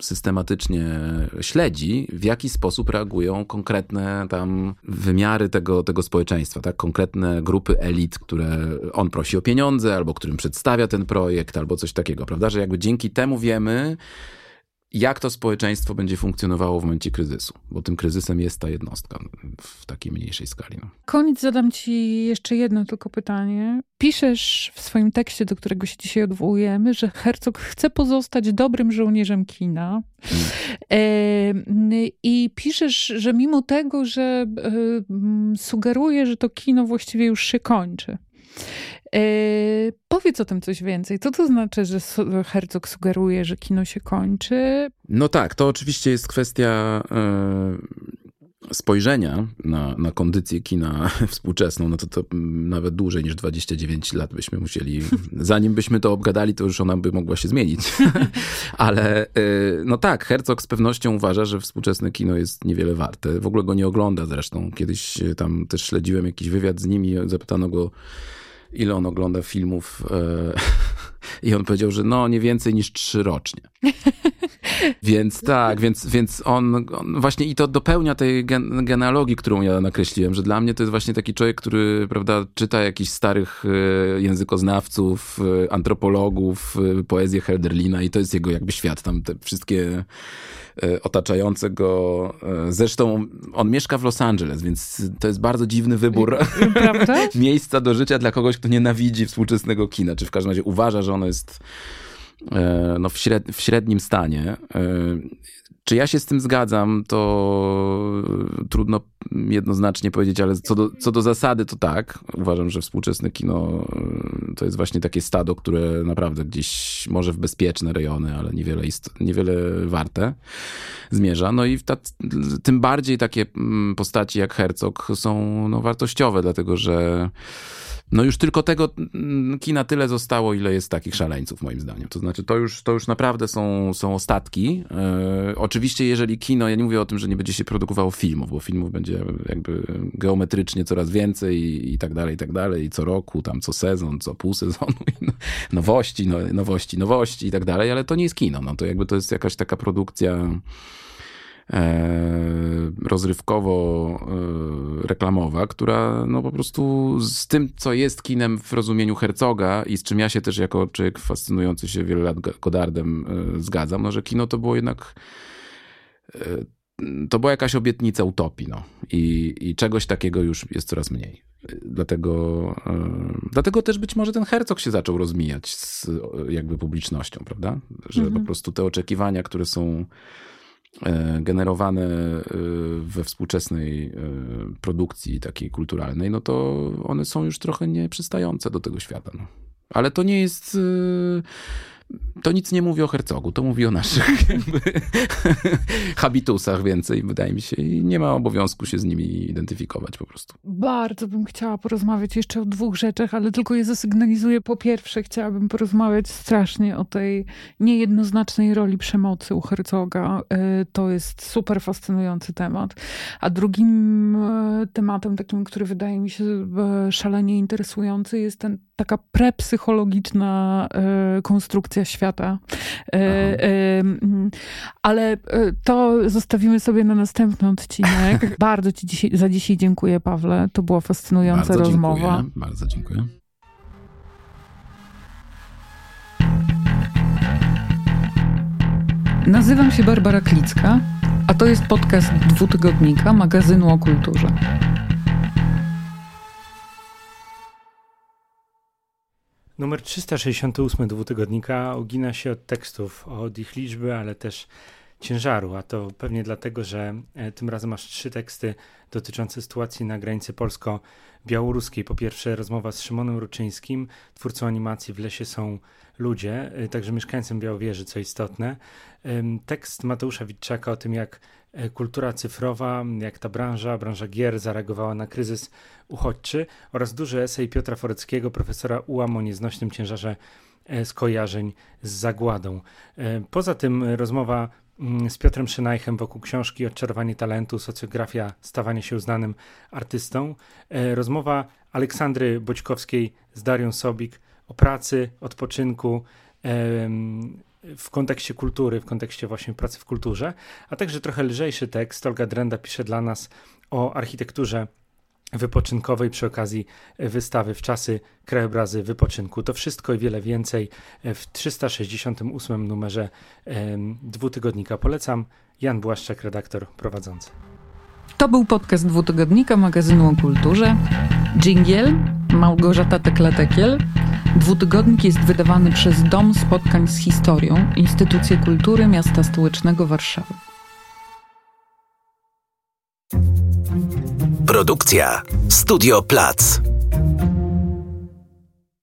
systematycznie śledzi, w jaki sposób reagują konkretne tam wymiary tego, tego społeczeństwa, tak? Konkretne grupy elit, które on prosi o pieniądze, albo którym przedstawia ten projekt, albo coś takiego, prawda? Że jakby dzięki temu wiemy, jak to społeczeństwo będzie funkcjonowało w momencie kryzysu, bo tym kryzysem jest ta jednostka w takiej mniejszej skali. No. Koniec zadam ci jeszcze jedno tylko pytanie. Piszesz w swoim tekście, do którego się dzisiaj odwołujemy, że Herzog chce pozostać dobrym żołnierzem kina. E, I piszesz, że mimo tego, że e, sugeruje, że to kino właściwie już się kończy. E, powiedz o tym coś więcej. Co to znaczy, że Herzog sugeruje, że kino się kończy? No tak, to oczywiście jest kwestia e, spojrzenia na, na kondycję kina *laughs* współczesną, no to to nawet dłużej niż 29 lat byśmy musieli, zanim byśmy to obgadali, to już ona by mogła się zmienić. *laughs* Ale y, no tak, Herzog z pewnością uważa, że współczesne kino jest niewiele warte. W ogóle go nie ogląda zresztą. Kiedyś tam też śledziłem jakiś wywiad z nim i zapytano go, ile on ogląda filmów. E, *laughs* I on powiedział, że no nie więcej niż trzy rocznie. *laughs* więc tak, więc, więc on, on, właśnie i to dopełnia tej gen genealogii, którą ja nakreśliłem, że dla mnie to jest właśnie taki człowiek, który, prawda, czyta jakichś starych e, językoznawców, e, antropologów, poezję Herderlina i to jest jego jakby świat, tam te wszystkie otaczające go. Zresztą on mieszka w Los Angeles, więc to jest bardzo dziwny wybór *laughs* *laughs* miejsca do życia dla kogoś, kto nienawidzi współczesnego kina, czy w każdym razie uważa, że ono jest e, no, w średnim stanie. E, czy ja się z tym zgadzam, to trudno jednoznacznie powiedzieć, ale co do, co do zasady to tak. Uważam, że współczesne kino e, to jest właśnie takie stado, które naprawdę gdzieś może w bezpieczne rejony, ale niewiele, niewiele warte zmierza. No i ta, tym bardziej takie mm, postaci jak Herzog są no, wartościowe, dlatego że no już tylko tego mm, kina tyle zostało, ile jest takich szaleńców, moim zdaniem. To znaczy, to już, to już naprawdę są, są ostatki. E, oczywiście, jeżeli kino, ja nie mówię o tym, że nie będzie się produkowało filmów, bo filmów będzie jakby geometrycznie coraz więcej i, i tak dalej, i tak dalej. I co roku, tam co sezon, co pół sezonu, *laughs* no, nowości, no, nowości, nowości i tak dalej, ale to nie jest kino. No, to jakby to jest jakaś taka produkcja rozrywkowo-reklamowa, e, która no po prostu z tym, co jest kinem w rozumieniu Herzoga i z czym ja się też jako człowiek fascynujący się wiele lat Godardem e, zgadzam, no że kino to było jednak to była jakaś obietnica utopii, no. I, I czegoś takiego już jest coraz mniej. Dlatego, dlatego też być może ten Herzog się zaczął rozmijać z jakby publicznością, prawda? Że mhm. po prostu te oczekiwania, które są E, generowane e, we współczesnej e, produkcji takiej kulturalnej, no to one są już trochę nieprzystające do tego świata. No. Ale to nie jest to nic nie mówi o Hercogu, to mówi o naszych *laughs* *laughs* habitusach więcej, wydaje mi się. I nie ma obowiązku się z nimi identyfikować po prostu. Bardzo bym chciała porozmawiać jeszcze o dwóch rzeczach, ale tylko je zasygnalizuję. Po pierwsze, chciałabym porozmawiać strasznie o tej niejednoznacznej roli przemocy u Hercoga. E, to jest super fascynujący temat. A drugim e, tematem, takim, który wydaje mi się e, szalenie interesujący, jest ten, taka prepsychologiczna konstrukcja świata. E, e, ale e, to zostawimy sobie na następny odcinek. *laughs* Bardzo Ci dzisiaj, za dzisiaj dziękuję, Pawle. To była fascynująca bardzo rozmowa. Dziękuję, bardzo dziękuję. Nazywam się Barbara Klicka, a to jest podcast dwutygodnika magazynu o kulturze. Numer 368 dwutygodnika ugina się od tekstów, od ich liczby, ale też ciężaru, a to pewnie dlatego, że e, tym razem masz trzy teksty dotyczące sytuacji na granicy polsko-białoruskiej. Po pierwsze rozmowa z Szymonem Ruczyńskim, twórcą animacji W lesie są ludzie, e, także mieszkańcem Białowieży, co istotne. Tekst Mateusza Witczaka o tym, jak kultura cyfrowa, jak ta branża, branża gier zareagowała na kryzys uchodźczy oraz duży esej Piotra Foreckiego, profesora UAM o nieznośnym ciężarze e, skojarzeń z zagładą. Poza tym rozmowa mm, z Piotrem Szynajchem wokół książki Odczarowanie talentu, socjografia, stawanie się uznanym artystą. Rozmowa Aleksandry Boćkowskiej z Darią Sobik o pracy, odpoczynku w kontekście kultury, w kontekście właśnie pracy w kulturze, a także trochę lżejszy tekst. Olga Drenda pisze dla nas o architekturze wypoczynkowej przy okazji wystawy w czasy krajobrazy wypoczynku. To wszystko i wiele więcej w 368 numerze dwutygodnika. Polecam. Jan Błaszczak, redaktor prowadzący. To był podcast dwutygodnika magazynu o kulturze. Dżingiel, Małgorzata Teklatekiel. Dwutygodnik jest wydawany przez Dom Spotkań z Historią, Instytucję Kultury Miasta Stołecznego Warszawy. Produkcja Studio Plac.